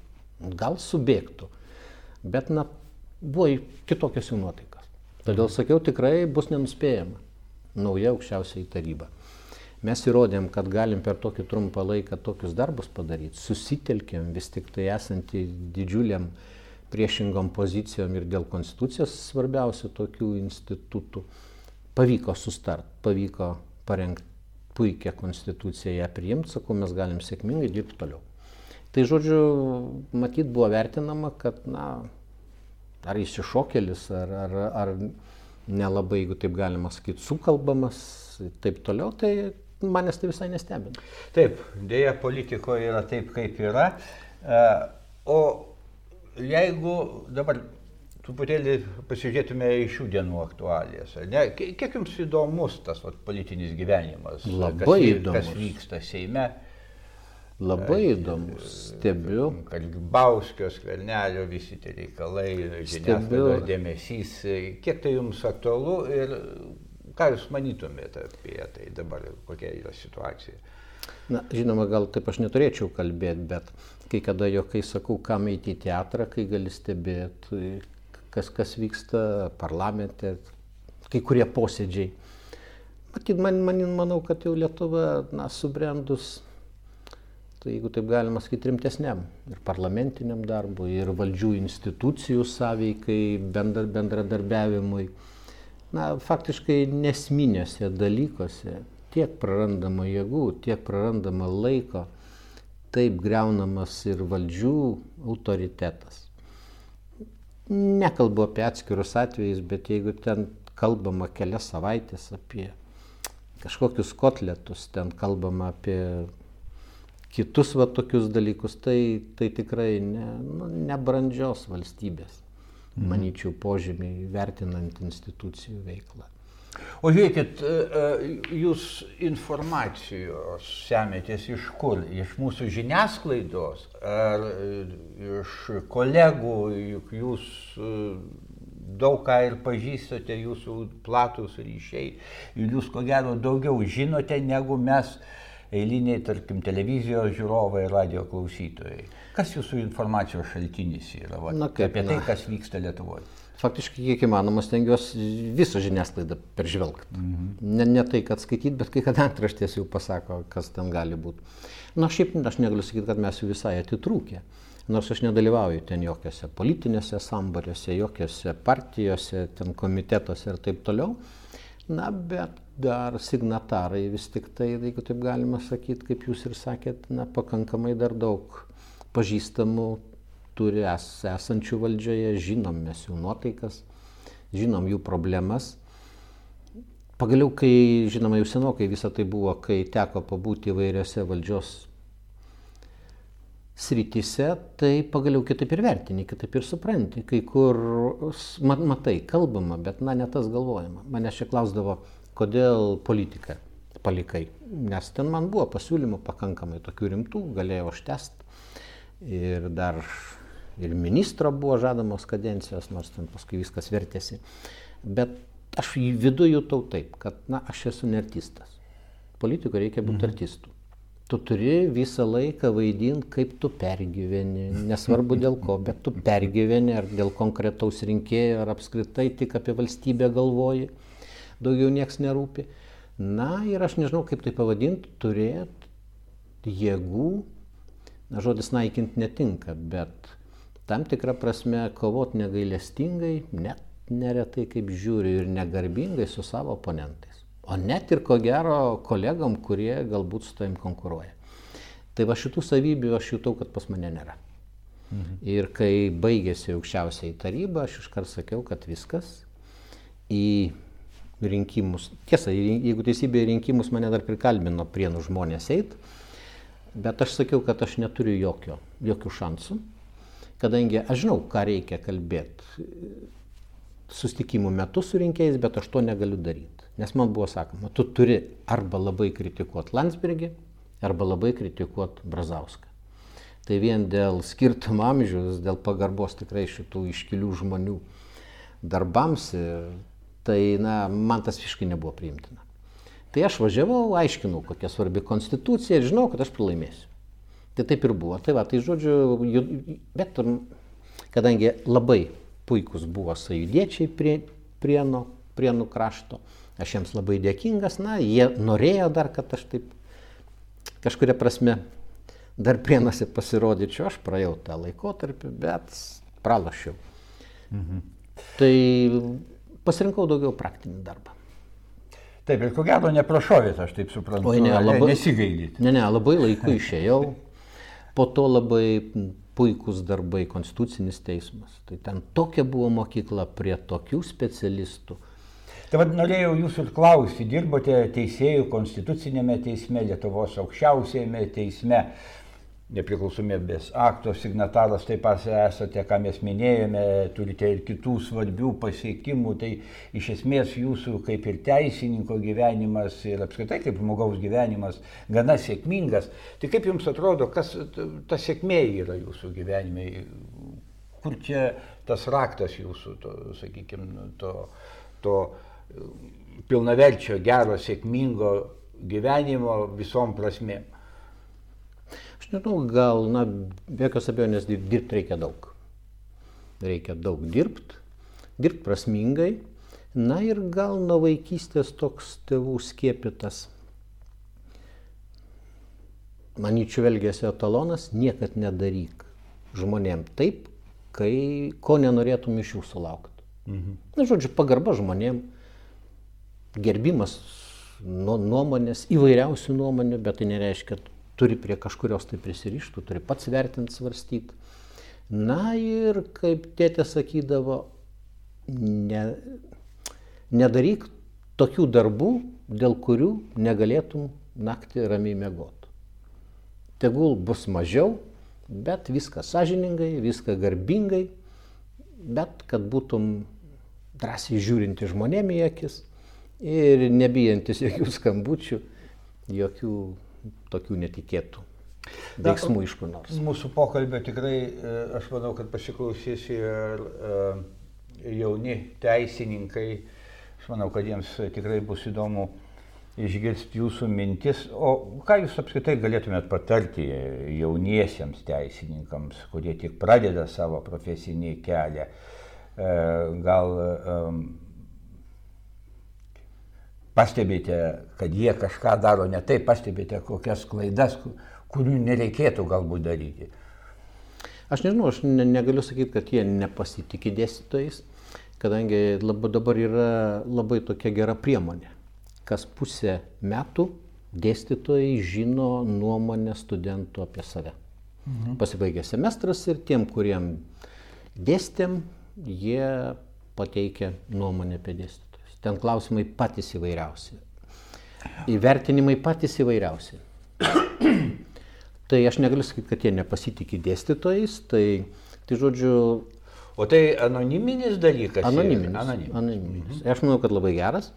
gal subėgtų. Bet, na, buvo kitokios jų nuotaikos. Todėl sakiau, tikrai bus nenuspėjama nauja aukščiausiai taryba. Mes įrodėm, kad galim per tokį trumpą laiką tokius darbus padaryti, susitelkėm vis tik tai esantį didžiuliam priešingom pozicijom ir dėl konstitucijos svarbiausių tokių institutų. Pavyko sustart, pavyko parengti puikią konstituciją, ją priimti, sakau, mes galim sėkmingai dirbti toliau. Tai žodžiu, matyt buvo vertinama, kad, na, ar išsišokėlis, ar, ar, ar nelabai, jeigu taip galima sakyti, sukalbamas, taip toliau, tai manęs tai visai nestebina. Taip, dėja politikoje yra taip, kaip yra. E, O jeigu dabar truputėlį pasižiūrėtume į šių dienų aktualijas, ne? Ki- kiek jums įdomus tas vat, politinis gyvenimas? Labai kas, įdomus. Kas vyksta Seime? Labai įdomus, stebiu. Kalbauskio, skvernelio, visi tie reikalai, žiniasklaidos dėmesys. Kiek tai jums aktualu ir ką jūs manytumėte apie tai dabar, kokia yra situacija? Na, žinoma, gal taip aš neturėčiau kalbėti, bet kai kada jokai sakau, kam eiti į teatrą, kai gali stebėti, kas, kas vyksta parlamente, kai kurie posėdžiai. Matyt, man, man, manau, kad jau Lietuva, na, subrendus, tai jeigu taip galima sakyti, rimtesniam ir parlamentiniam darbui, ir valdžių institucijų sąveikai, bendra, bendradarbiavimui. Na, faktiškai nesminėse dalykuose tiek prarandama jėgų, tiek prarandama laiko, taip greunamas ir valdžių autoritetas. Nekalbu apie atskirus atvejus, bet jeigu ten kalbama kelias savaitės apie kažkokius kotletus, ten kalbama apie kitus va tokius dalykus, tai, tai tikrai ne, nu, nebrandžios valstybės, manyčiau, požymiai vertinant institucijų veiklą. O žiūrėkit, e, e, jūs informacijos semėtės iš kur? Iš mūsų žiniasklaidos ar iš kolegų, juk jūs e, daug ką ir pažįstate, jūsų platus ryšiai ir jūs ko gero daugiau žinote, negu mes eiliniai, tarkim, televizijos žiūrovai, radio klausytojai. Kas jūsų informacijos šaltinis yra va, Na, kaip, apie tai, na. kas vyksta Lietuvoje? Faktiškai, kiek įmanoma, stengiuosi visą žiniasklaidą peržvelgti. Mhm. Ne, ne tai, kad skaityti, bet kai kada antraštės jau pasako, kas ten gali būti. Na, šiaip aš negaliu sakyti, kad mes jau visai atitrūkę. Nors aš nedalyvauju ten jokiose politinėse sambariuose, jokiose partijose, ten komitetuose ir taip toliau. Na, bet dar signatarai vis tik tai, jeigu taip galima sakyti, kaip jūs ir sakėt, na, pakankamai dar daug pažįstamų turi es, esančių valdžioje, žinom mes jų nuotaikas, žinom jų problemas. Pagaliau, kai, žinoma, jau senokai visą tai buvo, kai teko pabūti įvairiose valdžios srityse, tai pagaliau kitaip ir vertini, kitaip ir supranti. Kai kur mat, matai, kalbama, bet na, ne tas galvojama. Mane čia klausdavo, kodėl politiką palikai. Nes ten man buvo pasiūlymų pakankamai tokių rimtų, galėjau aš test. Ir dar ir ministro buvo žadamos kadencijos, nors ten paskui viskas vertėsi. Bet aš į vidų jutau taip, kad, na, aš esu ne artistas. Politikoje reikia būti mhm. artistu. Tu turi visą laiką vaidinti, kaip tu pergyveni, nesvarbu dėl ko, bet tu pergyveni ar dėl konkretaus rinkėjo, ar apskritai tik apie valstybę galvoji, daugiau nieks nerūpi. Na ir aš nežinau, kaip tai pavadinti, turėti jėgų, na žodis naikinti netinka, bet tam tikrą prasme kovoti negailestingai, net neretai kaip žiūriu ir negarbingai su savo oponentais. O net ir ko gero kolegom, kurie galbūt su tavim konkuruoja. Tai va šitų savybių aš jutau, kad pas mane nėra. Mhm. Ir kai baigėsi aukščiausiai taryba, aš iškart sakiau, kad viskas į rinkimus. Tiesa, jeigu teisybė į rinkimus mane dar prikalbino prienų žmonės eit, bet aš sakiau, kad aš neturiu jokio, jokių šansų, kadangi aš žinau, ką reikia kalbėti sustikimų metu su rinkėjais, bet aš to negaliu daryti. Nes man buvo sakoma, tu turi arba labai kritikuoti Landsbergį, arba labai kritikuoti Brazauską. Tai vien dėl skirtumo amžiaus, dėl pagarbos tikrai šitų iškilių žmonių darbams, e, tai na, man tas visiškai nebuvo priimtina. Tai aš važiavau, aiškinau, kokia svarbi konstitucija ir žinau, kad aš pralaimėsiu. Tai taip ir buvo. Tai va, tai žodžiu, bet kadangi labai puikus buvo sajudiečiai prie prieno, prienų krašto, aš jiems labai dėkingas, na, jie norėjo dar, kad aš taip kažkuria prasme dar prienuose pasirodyčiau, aš praėjau tą laikotarpį, bet pralašiau. Mhm. Tai pasirinkau daugiau praktinį darbą. Taip, ir ko gero neprašovėt, aš taip suprantu. Oi, ne, ne- labai- Nesigailit. Ne, ne, labai laiku išėjau. Po to labai puikūs darbai, konstitucinis teismas. Tai ten tokia buvo mokykla prie tokių specialistų. Tai vad norėjau jūsų ir klausti, dirbote teisėjų konstitucinėme teisme, Lietuvos aukščiausiame teisme, nepriklausomybės akto signataras taip pat esate, ką mes minėjome, turite ir kitų svarbių pasiekimų, tai iš esmės jūsų kaip ir teisininko gyvenimas ir apskritai kaip žmogaus gyvenimas gana sėkmingas. Tai kaip jums atrodo, kas ta sėkmė yra jūsų gyvenime? Kur čia tas raktas jūsų, to, sakykime, to, to pilnaverčio, gero, sėkmingo gyvenimo visom prasmėm? Aš nežinau, gal, na, be jokios abejonės dir- dirbti reikia daug. Reikia daug dirbti, dirbti prasmingai. Na ir gal nuo vaikystės toks tėvų skiepytas, manyčiau, elgesio etalonas - niekad nedaryk žmonėm taip, kai ko nenorėtum iš jų sulaukti. Mhm. Na, žodžiu, pagarba žmonėm, gerbimas nu, nuomonės, įvairiausių nuomonių, bet tai nereiškia, kad turi prie kažkurios tai prisirištų, turi pats vertinti, svarstyti. Na ir kaip tėtė sakydavo, ne, nedaryk tokių darbų, dėl kurių negalėtum naktį ramiai mėgoti. Tegul bus mažiau, bet viską sąžiningai, viską garbingai, bet kad būtum drąsiai žiūrinti žmonėm į akis ir nebijantis jokių skambučių, jokių tokių netikėtų veiksmų iš kur nors. Mūsų pokalbio tikrai, e, aš manau, kad pasiklausys ir e, jauni teisininkai. Aš manau, kad jiems tikrai bus įdomu išgirsti jūsų mintis. O ką jūs apskritai galėtumėt patarti jauniesiems teisininkams, kurie tik pradeda savo profesinį kelią? E, gal pastebite, kad jie kažką daro ne taip, pastebite kokias klaidas, kurių nereikėtų galbūt daryti? Aš nežinau, aš ne, negaliu sakyti, kad jie nepasitikė dėstytojais, kadangi labai, dabar yra labai tokia gera priemonė kas pusę metų dėstytojai žino nuomonę studentų apie save. Mhm. Pasibaigė semestras ir tiem, kuriem dėstėm, jie pateikia nuomonę apie dėstytojus. Ten klausimai patys įvairiausi. Įvertinimai patys įvairiausi. tai aš negaliu sakyti, kad jie nepasitikė dėstytojais, tai, tai žodžiu. O tai anoniminis dalykas? Anoniminis. Anoniminis. anoniminis. Mhm. Aš manau, kad labai geras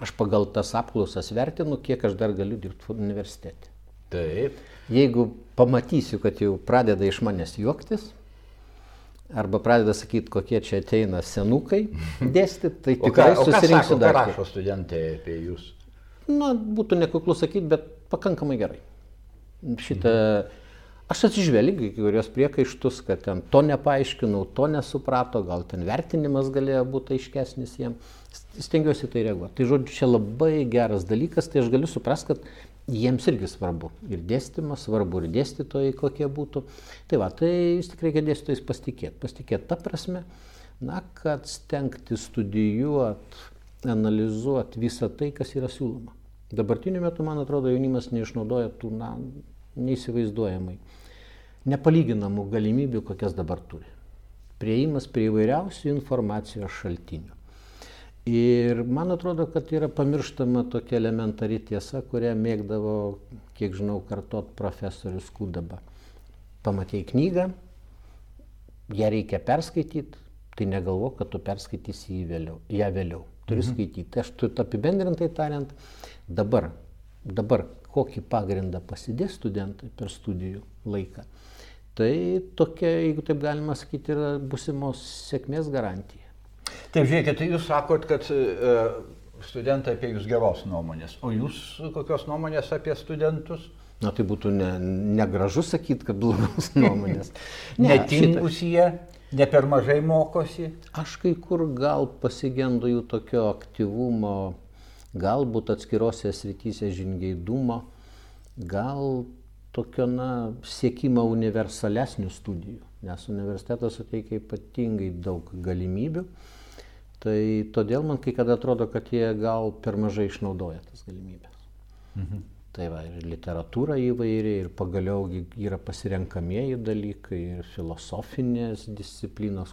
aš pagal tas apklausas vertinu, kiek aš dar galiu dirbti universitete. Taip. Jeigu pamatysiu, kad jau pradeda iš manęs juoktis, arba pradeda sakyti, kokie čia ateina senukai dėstyti, tai tikrai o ką, susirinksiu dar. Ką rašo studentai apie jūs? Na, būtų nekuklu sakyti, bet pakankamai gerai. Šitą, aš atsižvelgiu į kurios priekaištus, kad ten to nepaaiškinau, to nesuprato, gal ten vertinimas galėjo būti aiškesnis jiems stengiuosi tai reaguoti. Tai žodžiu, čia labai geras dalykas, tai aš galiu suprasti, kad jiems irgi svarbu. Ir dėstymas svarbu, ir dėstytojai kokie būtų. Tai va, tai vis tik reikia dėstytojais pasitikėti. Pasitikėti tą prasme, na, kad stengti studijuoti, analizuoti visą tai, kas yra siūloma. Dabartiniu metu, man atrodo, jaunimas neišnaudoja tų, na, neįsivaizduojamai, nepalyginamų galimybių, kokias dabar turi. Prieimas prie įvairiausių informacijos šaltinių. Ir man atrodo, kad yra pamirštama tokia elementari tiesa, kurią mėgdavo, kiek žinau, kartot profesorius Kudaba. Pamatėjai knygą, ją reikia perskaityti, tai negalvo, kad tu perskaitysi vėliau, ją vėliau. Turi mhm. skaityti. Aš tu apibendrintai tariant, dabar, dabar kokį pagrindą pasidės studentai per studijų laiką. Tai tokia, jeigu taip galima sakyti, yra busimos sėkmės garantija. Taip, žiūrėkit, tai jūs sakot, kad e, studentai apie jūs geros nuomonės, o jūs kokios nuomonės apie studentus? Na tai būtų ne, negražu sakyti, kad blogos nuomonės. Ne, Netingus jie, ne per mažai mokosi. Aš kai kur gal pasigendu jų tokio aktyvumo, galbūt atskirose srityse žingeidumo, gal tokio, na, siekimo universalesnių studijų, nes universitetas suteikia ypatingai daug galimybių Tai todėl man kai kada atrodo, kad jie gal per mažai išnaudoja tas galimybės. Mhm. Tai va, ir literatūra įvairi, ir pagaliau yra pasirenkamieji dalykai, ir filosofinės disciplinos,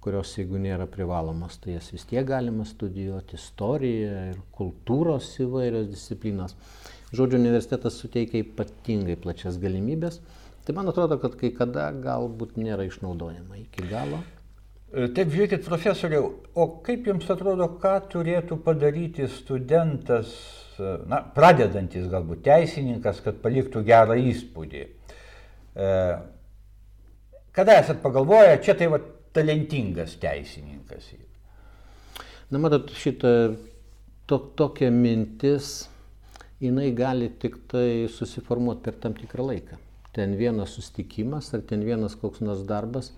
kurios jeigu nėra privalomas, tai jas vis tiek galima studijuoti, istorija ir kultūros įvairios disciplinos. Žodžiu, universitetas suteikia ypatingai plačias galimybės. Tai man atrodo, kad kai kada galbūt nėra išnaudojama iki galo. E, taip, žiūrėkit, profesoriau, o kaip jums atrodo, ką turėtų padaryti studentas, e, na, pradedantis galbūt teisininkas, kad paliktų gerą įspūdį? E, kada esat pagalvoję, čia tai va talentingas teisininkas? Na, matot, šitą to, tokia mintis, jinai gali tik tai susiformuoti per tam tikrą laiką. Ten vienas sustikimas ar ten vienas koks nors darbas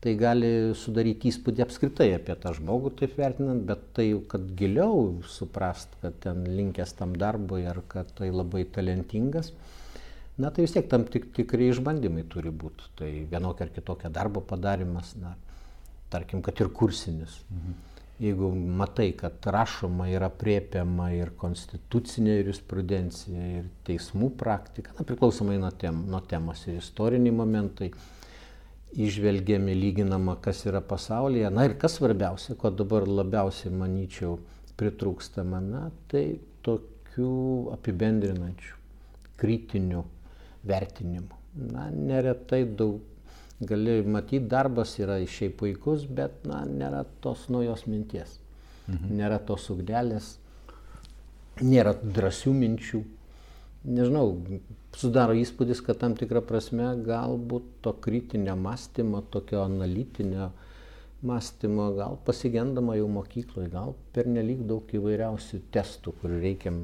tai gali sudaryti įspūdį apskritai apie tą žmogų taip vertinant, bet tai, kad giliau suprast, kad ten linkęs tam darbui ar kad tai labai talentingas, na tai vis tiek tam tik, tikrai išbandymai turi būti. Tai vienokia ar kitokia darbo padarimas, na, tarkim, kad ir kursinis. Mhm. Jeigu matai, kad rašoma yra priepiama ir konstitucinė jurisprudencija, ir teismų praktika, na, priklausomai nuo, tem, nuo temos ir istoriniai momentai, išvelgiami, lyginama, kas yra pasaulyje. Na ir kas svarbiausia, ko dabar labiausiai, manyčiau, pritrūkstama, na, tai tokių apibendrinančių, kritinių vertinimų. Na, neretai daug gali matyti, darbas yra šiaip puikus, bet, na, nėra tos naujos minties, mhm. nėra tos ugdelės, nėra drąsių minčių nežinau, sudaro įspūdis, kad tam tikrą prasme galbūt to kritinio mąstymo, tokio analitinio mąstymo, gal pasigendama jau mokykloje, gal per nelik daug įvairiausių testų, kur reikia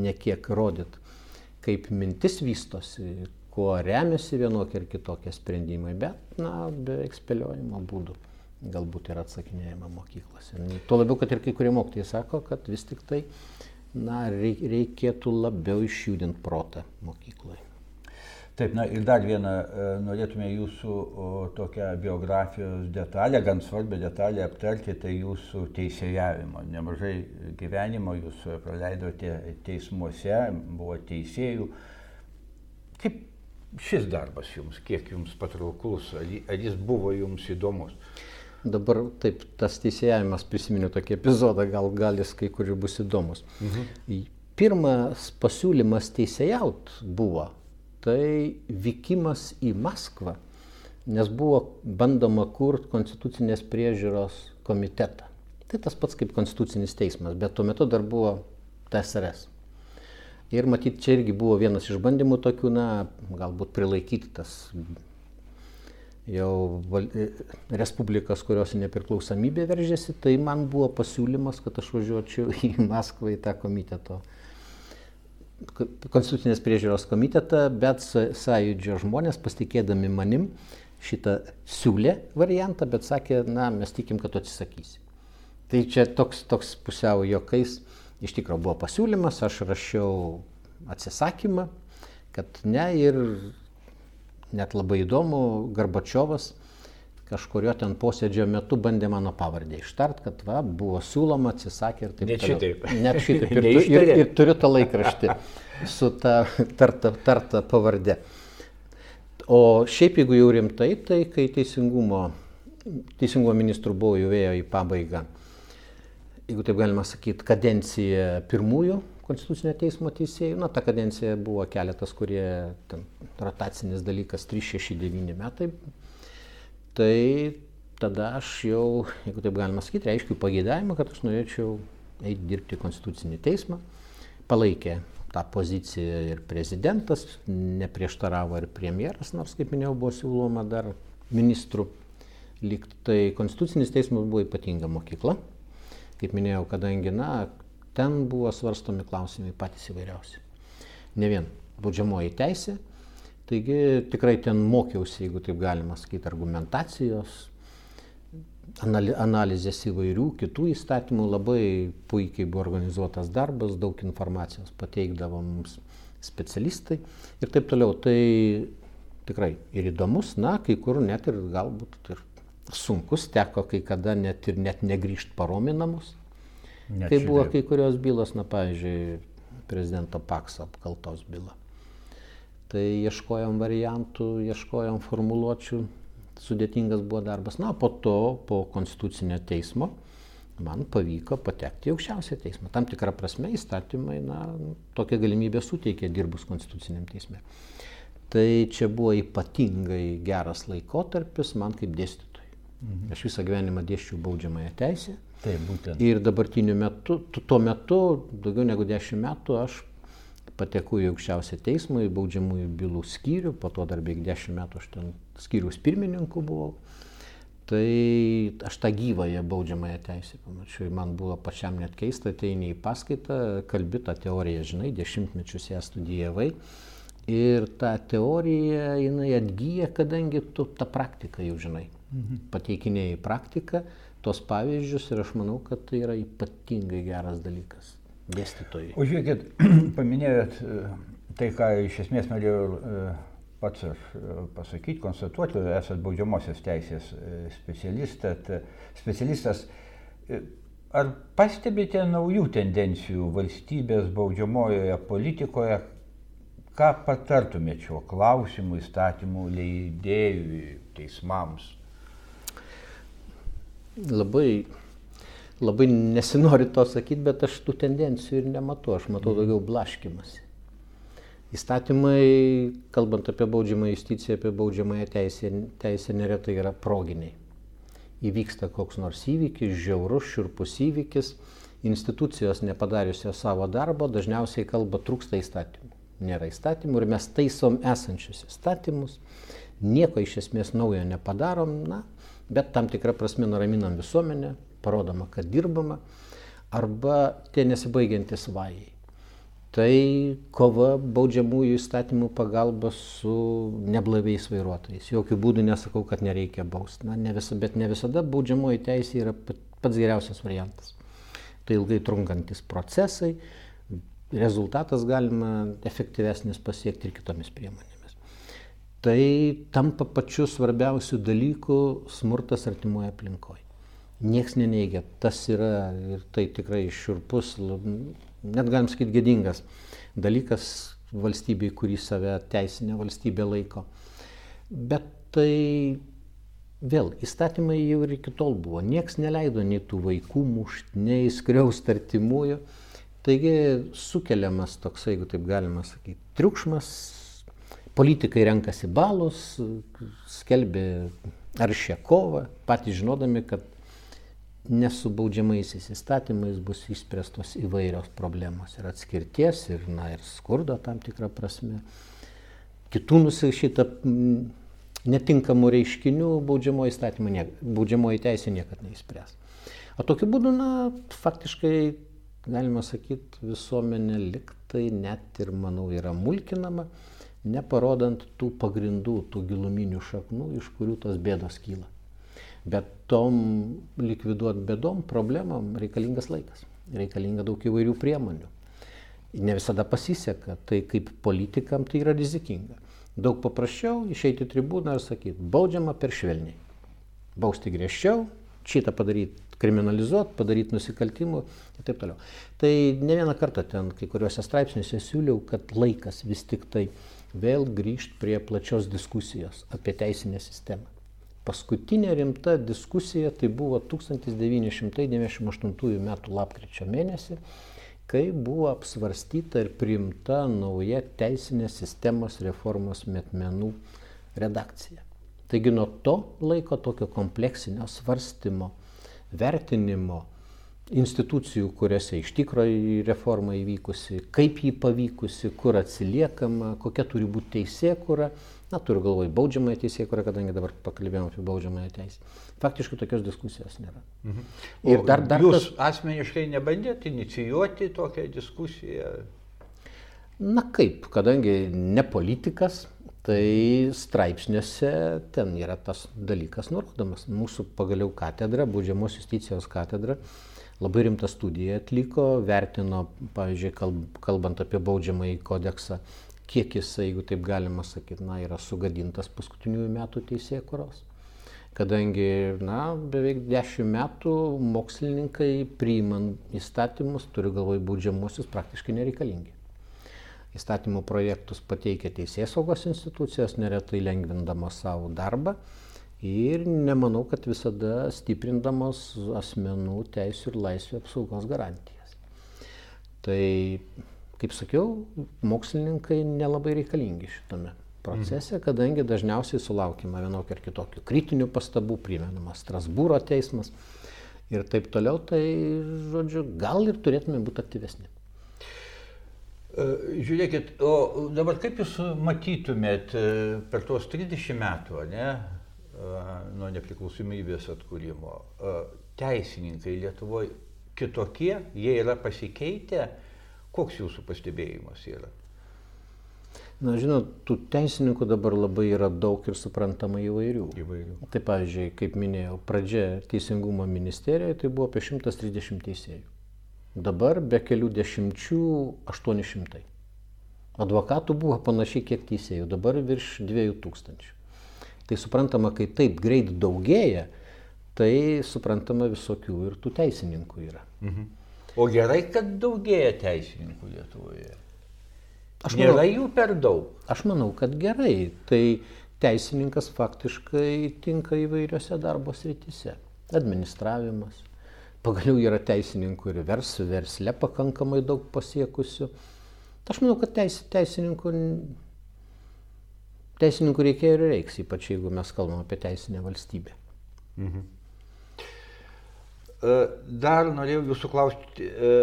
nekiek rodyti, kaip mintis vystosi, kuo remiasi vienokie ir kitokie sprendimai, bet, na, beveik spėliojimo būdų galbūt yra atsakinėjama mokyklose. Tuo labiau, kad ir kai kurie mokytojai sako, kad vis tik tai, na, reikėtų labiau išjudinti protą mokykloje. Taip, na ir dar vieną e, norėtume jūsų tokią biografijos detalę, gan svarbią detalę aptarti, tai jūsų teisėjavimo. Nemažai gyvenimo jūs praleidote teismuose, buvo teisėjų. Kaip šis darbas jums, kiek jums patrauklus, ar jis buvo jums įdomus? Dabar taip, tas teisėjavimas, prisiminiau tokį epizodą, gal galis kai kur bus įdomus. Mhm. Pirmas pasiūlymas teisėjaut buvo tai vykimas į Maskvą, nes buvo bandoma kurti konstitucinės priežiūros komitetą. Tai tas pats kaip konstitucinis teismas, bet tuo metu dar buvo TSRS. Ir matyt, čia irgi buvo vienas iš bandymų tokių, na, galbūt prilaikyti tas jau val... respublikas, kurios nepriklausomybė veržėsi, tai man buvo pasiūlymas, kad aš važiuočiau į Maskvą į tą komiteto konstitucinės priežiūros komitetą, bet sąjūdžio žmonės pasitikėdami manim šitą siūlė variantą, bet sakė, na, mes tikim, kad tu atsisakysi. Tai čia toks, toks pusiau jokais iš tikrųjų buvo pasiūlymas, aš rašiau atsisakymą, kad ne ir net labai įdomu, Garbačiovas kažkurio ten posėdžio metu bandė mano pavardę ištart, kad va, buvo siūloma, atsisakė ir taip Net šitaip. Net šitaip. Ir, tu, ir, ir turiu tą laikraštį su ta tarta, tarta pavardė. O šiaip jeigu jau rimtai, tai kai teisingumo, teisingumo ministrų buvo jau ėjo į pabaigą, jeigu taip galima sakyti, kadencija pirmųjų Konstitucinio teismo teisėjų, na, ta kadencija buvo keletas, kurie, ten, rotacinis dalykas, 369 metai tai tada aš jau, jeigu taip galima sakyti, reiškiu pageidavimą, kad aš norėčiau eiti dirbti į Konstitucinį teismą. Palaikė tą poziciją ir prezidentas, neprieštaravo ir premjeras, nors, kaip minėjau, buvo siūloma dar ministrų. Lyg tai Konstitucinis teismas buvo ypatinga mokykla. Kaip minėjau, kadangi, na, ten buvo svarstomi klausimai patys įvairiausi. Ne vien baudžiamoji teisė, Taigi tikrai ten mokiausi, jeigu taip galima sakyti, argumentacijos, analizės įvairių kitų įstatymų, labai puikiai buvo organizuotas darbas, daug informacijos pateikdavo mums specialistai ir taip toliau. Tai tikrai ir įdomus, na, kai kur net ir galbūt ir sunkus, teko kai kada net ir net negrįžti parominamus. Net kai buvo kai kurios bylos, na, pavyzdžiui, prezidento Pakso apkaltos byla tai ieškojom variantų, ieškojom formuluočių, sudėtingas buvo darbas. Na, po to, po konstitucinio teismo, man pavyko patekti į aukščiausią teismą. Tam tikrą prasme įstatymai, na, tokią galimybę suteikė dirbus konstituciniam teisme. Tai čia buvo ypatingai geras laikotarpis man kaip dėstytojui. Mhm. Aš visą gyvenimą dėščiau baudžiamąją teisę. Taip, būtent. Ir dabartiniu metu, tuo metu, daugiau negu dešimt metų, aš patekau į aukščiausią teismą, į baudžiamųjų bylų skyrių, po to dar beveik dešimt metų aš ten skyrius pirmininku buvau. Tai aš tą gyvąją baudžiamąją teisę pamačiau ir man buvo pačiam net keista, ateini į paskaitą, kalbi tą teoriją, žinai, dešimtmečius ją studijavai. Ir ta teorija, jinai atgyja, kadangi tu tą praktiką jau žinai. Mhm. Pateikinėjai praktiką, tos pavyzdžius ir aš manau, kad tai yra ypatingai geras dalykas dėstytojai. O žiūrėkit, paminėjot e, tai, ką iš esmės norėjau e, pats aš e, pasakyti, konstatuoti, esat baudžiamosios teisės specialistas. Ar pastebite naujų tendencijų valstybės baudžiamojoje politikoje, ką patartumėte šiuo klausimu įstatymų leidėjui, teismams? Labai labai nesinori to sakyti, bet aš tų tendencijų ir nematau, aš matau mhm. daugiau blaškimasi. Įstatymai, kalbant apie baudžiamą justiciją, apie baudžiamąją teisę, teisę neretai yra proginiai. Įvyksta koks nors įvykis, žiaurus, širpus įvykis, institucijos nepadariusios savo darbo dažniausiai kalba trūksta įstatymų. Nėra įstatymų ir mes taisom esančius įstatymus, nieko iš esmės naujo nepadarom, na, bet tam tikrą prasme nuraminam visuomenę, parodoma, kad dirbama, arba tie nesibaigiantis vajai. Tai kova baudžiamųjų įstatymų pagalba su neblaiviais vairuotojais. Jokių būdų nesakau, kad nereikia bausti. Na, ne visa, bet ne visada baudžiamoji teisė yra pats geriausias variantas. Tai ilgai trunkantis procesai, rezultatas galima efektyvesnis pasiekti ir kitomis priemonėmis. Tai tampa pačiu svarbiausiu dalyku smurtas artimoje aplinkoje. Niekas neneigia, tas yra ir tai tikrai šiurpus, net galim sakyti gėdingas dalykas valstybei, kurį save teisinė valstybė laiko. Bet tai vėl įstatymai jau ir iki tol buvo. Niekas neleido nei tų vaikų mušti, nei skriausti artimųjų. Taigi sukeliamas toks, jeigu taip galima sakyti, triukšmas, politikai renkasi balus, skelbia aršę kovą, patys žinodami, kad nesubaudžiamaisiais įstatymais bus išspręstos įvairios problemos ir atskirties, ir, na, ir skurdo tam tikrą prasme. Kitų nusišyta netinkamų reiškinių baudžiamoji, įstatymai, baudžiamoji teisė niekada neįspręs. O tokiu būdu, na, faktiškai, galima sakyti, visuomenė liktai net ir, manau, yra mulkinama, neparodant tų pagrindų, tų giluminių šaknų, iš kurių tos bėdos kyla. Bet tom likviduoti bėdom, problemam reikalingas laikas, reikalinga daug įvairių priemonių. Ne visada pasiseka, tai kaip politikam tai yra rizikinga. Daug paprasčiau išeiti tribūną ir sakyti, baudžiama per švelniai. Bausti griežčiau, šitą padaryti, kriminalizuoti, padaryti nusikaltimų ir taip toliau. Tai ne vieną kartą ten kai kuriuose straipsniuose siūliau, kad laikas vis tik tai vėl grįžti prie plačios diskusijos apie teisinę sistemą. Paskutinė rimta diskusija tai buvo 1998 m. lapkričio mėnesį, kai buvo apsvarstyta ir priimta nauja teisinės sistemos reformos metmenų redakcija. Taigi nuo to laiko tokio kompleksinio svarstymo, vertinimo, institucijų, kuriuose iš tikrųjų reforma įvykusi, kaip jį pavykusi, kur atsiliekama, kokia turi būti teisėkura, na, turiu galvoj baudžiamąją teisėkurą, kadangi dabar pakalbėjome apie baudžiamąją teisę. Faktiškai tokios diskusijos nėra. Mhm. Ir dar, dar jūs tas... asmeniškai nebandėte inicijuoti tokią diskusiją? Na kaip, kadangi ne politikas, tai straipsniuose ten yra tas dalykas nurodomas. Mūsų pagaliau katedra, baudžiamos justicijos katedra, labai rimtą studiją atliko, vertino, pavyzdžiui, kalbant apie baudžiamąjį kodeksą, kiek jisai, jeigu taip galima sakyti, na, yra sugadintas paskutiniųjų metų teisėkuros. Kadangi, na, beveik dešimt metų mokslininkai priimant įstatymus, turiu galvoj baudžiamuosius, praktiškai nereikalingi. Įstatymų projektus pateikia teisės saugos institucijos, neretai lengvindama savo darbą ir nemanau, kad visada stiprindamos asmenų teisų ir laisvių apsaugos garantijas. Tai, kaip sakiau, mokslininkai nelabai reikalingi šitame procese, mhm. kadangi dažniausiai sulaukima vienokio ar kitokio kritinių pastabų, primenamas Strasbūro teismas ir taip toliau, tai, žodžiu, gal ir turėtume būti aktyvesni. E, žiūrėkit, o dabar kaip Jūs matytumėt e, per tuos 30 metų, ne, nuo nepriklausomybės atkūrimo. Teisininkai Lietuvoje kitokie, jie yra pasikeitę. Koks jūsų pastebėjimas yra? Na, žinot, tų teisininkų dabar labai yra daug ir suprantama įvairių. įvairių. Tai pavyzdžiui, kaip minėjau, pradžia Teisingumo ministerijoje tai buvo apie 130 teisėjų. Dabar be kelių dešimčių 800. Advokatų buvo panašiai kiek teisėjų, dabar virš 2000. Tai suprantama, kai taip greit daugėja, tai suprantama visokių ir tų teisininkų yra. Mhm. O gerai, kad daugėja teisininkų Lietuvoje. Aš manau, Nėra jų per daug. Aš manau, kad gerai. Tai teisininkas faktiškai tinka įvairiose darbo srityse. Administravimas. Pagaliau yra teisininkų ir vers, versle pakankamai daug pasiekusių. Aš manau, kad teis, teisininkų teisininkų reikėjo ir reiks, ypač jeigu mes kalbam apie teisinę valstybę. Mhm. E, dar norėjau jūsų klausti, e,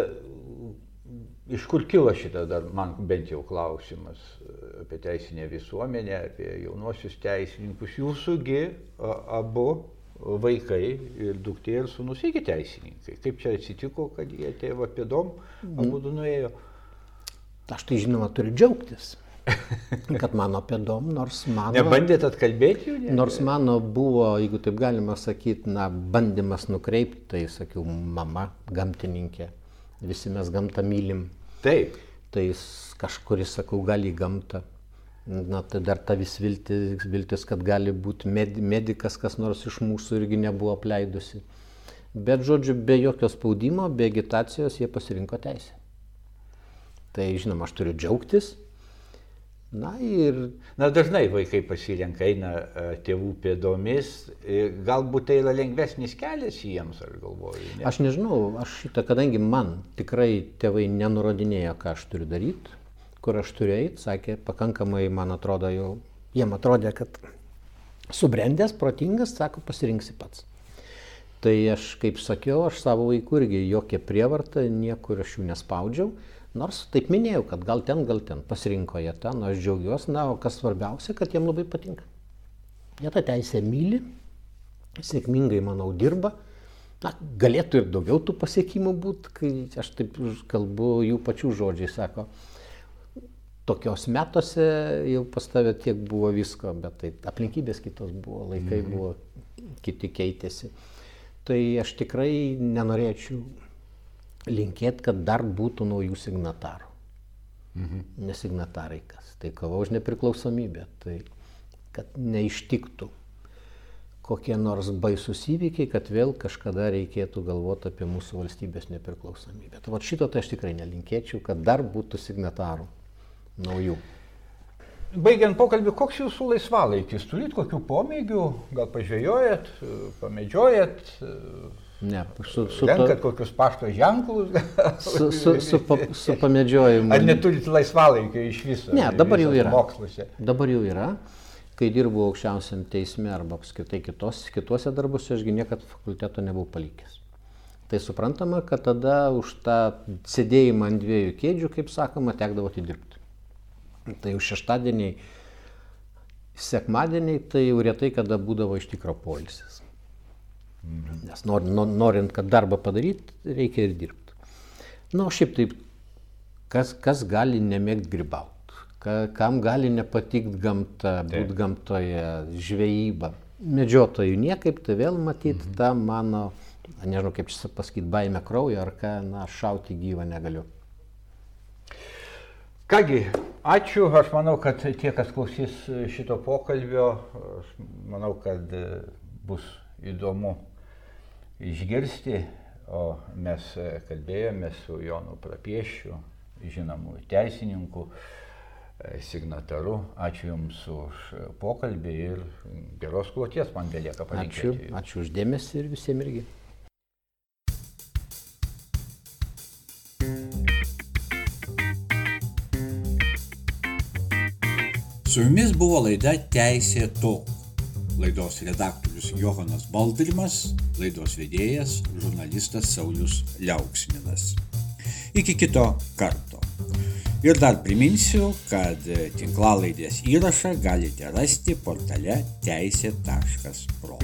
iš kur kilo šitą dar man bent jau klausimas e, apie teisinę visuomenę, apie jaunuosius teisininkus. Jūsųgi abu vaikai ir duktė ir sūnus irgi teisininkai. Kaip čia atsitiko, kad jie tėvą pėdom abu nuėjo? Aš tai žinoma turiu džiaugtis, kad mano pėdom, nors mano... Nebandėt atkalbėti jų? Ne? Nors mano buvo, jeigu taip galima sakyti, na, bandymas nukreipti, tai sakiau, mama, gamtininkė, visi mes gamtą mylim. Taip. Tai kažkuris, sakau, gali gamtą. Na, tai dar ta vis viltis, viltis kad gali būti med, medikas, kas nors iš mūsų irgi nebuvo apleidusi. Bet, žodžiu, be jokio spaudimo, be agitacijos jie pasirinko teisę. Tai, žinoma, aš turiu džiaugtis. Na ir... Na, dažnai vaikai pasirenka, eina e, tėvų pėdomis. e, Galbūt tai yra lengvesnis kelias jiems, aš galvoju. Ne? Aš nežinau, aš šitą, kadangi man tikrai tėvai nenurodinėjo, ką aš turiu daryti, kur aš turiu eiti, sakė, pakankamai, man atrodo, jau jiem atrodė, kad subrendęs, protingas, sako, pasirinksi pats. Tai aš, kaip sakiau, aš savo vaikų irgi jokia prievarta, niekur aš jų nespaudžiau. Nors taip minėjau, kad gal ten, gal ten pasirinko jie ten, aš džiaugiuosi, na, o kas svarbiausia, kad jiem labai patinka. Jie tą teisę myli, sėkmingai, manau, dirba. Na, galėtų ir daugiau tų pasiekimų būti, kai aš taip kalbu jų pačių žodžiai, sako, tokios metuose jau pas tave tiek buvo visko, bet tai aplinkybės kitos buvo, laikai mhm. buvo, kiti keitėsi. Tai aš tikrai nenorėčiau linkėti, kad dar būtų naujų signatarų. Mhm. Nesignatarai kas. Tai kova už nepriklausomybę. Tai kad neištiktų kokie nors baisus įvykiai, kad vėl kažkada reikėtų galvoti apie mūsų valstybės nepriklausomybę. Tai va šito tai aš tikrai nelinkėčiau, kad dar būtų signatarų naujų. Baigiant pokalbį, koks jūsų laisvalaikis? Turit kokių pomėgių? Gal pažvėjojat, pamedžiojat? Ne, su, su, Renkat kokius pašto ženklus? su, su, su, pa, su pamedžiojimu. Ar neturit laisvalaikio iš viso? Ne, dabar jau yra. Moksluose. Dabar jau yra. Kai dirbau aukščiausiam teisme arba apskritai kitos, kituose darbuose, ašgi niekad fakulteto nebuvau palikęs. Tai suprantama, kad tada už tą sėdėjimą ant dviejų kėdžių, kaip sakoma, tekdavo atidirbti. Tai jau šeštadieniai, sekmadieniai, tai jau retai kada būdavo iš tikro polisis. Nes nor, nor, norint, kad darbą padaryti, reikia ir dirbti. Na, o šiaip taip, kas, kas gali nemėgti gribauti, ka, kam gali nepatikti gamta, būti gamtoje, žvejyba. Medžiotojų niekaip, tai vėl matyti mhm. tą mano, nežinau kaip čia pasakyti, baime kraujo ar ką, na, šauti gyvą negaliu. Kągi, ačiū. Aš manau, kad tie, kas klausys šito pokalbio, aš manau, kad bus įdomu išgirsti, o mes kalbėjome su Jonu Prapiešiu, žinomu teisininku, signataru. Ačiū Jums už pokalbį ir geros kloties man belieka Ačiū, palinkėti. ačiū uždėmesi ir visiems irgi. Su jumis buvo laida Teisė to. Laidos redaktorius Johanas Baldrimas, laidos vedėjas žurnalistas Saulis Liauksminas. Iki kito karto. Ir dar priminsiu, kad tinklalaidės įrašą galite rasti portale teisė.pro.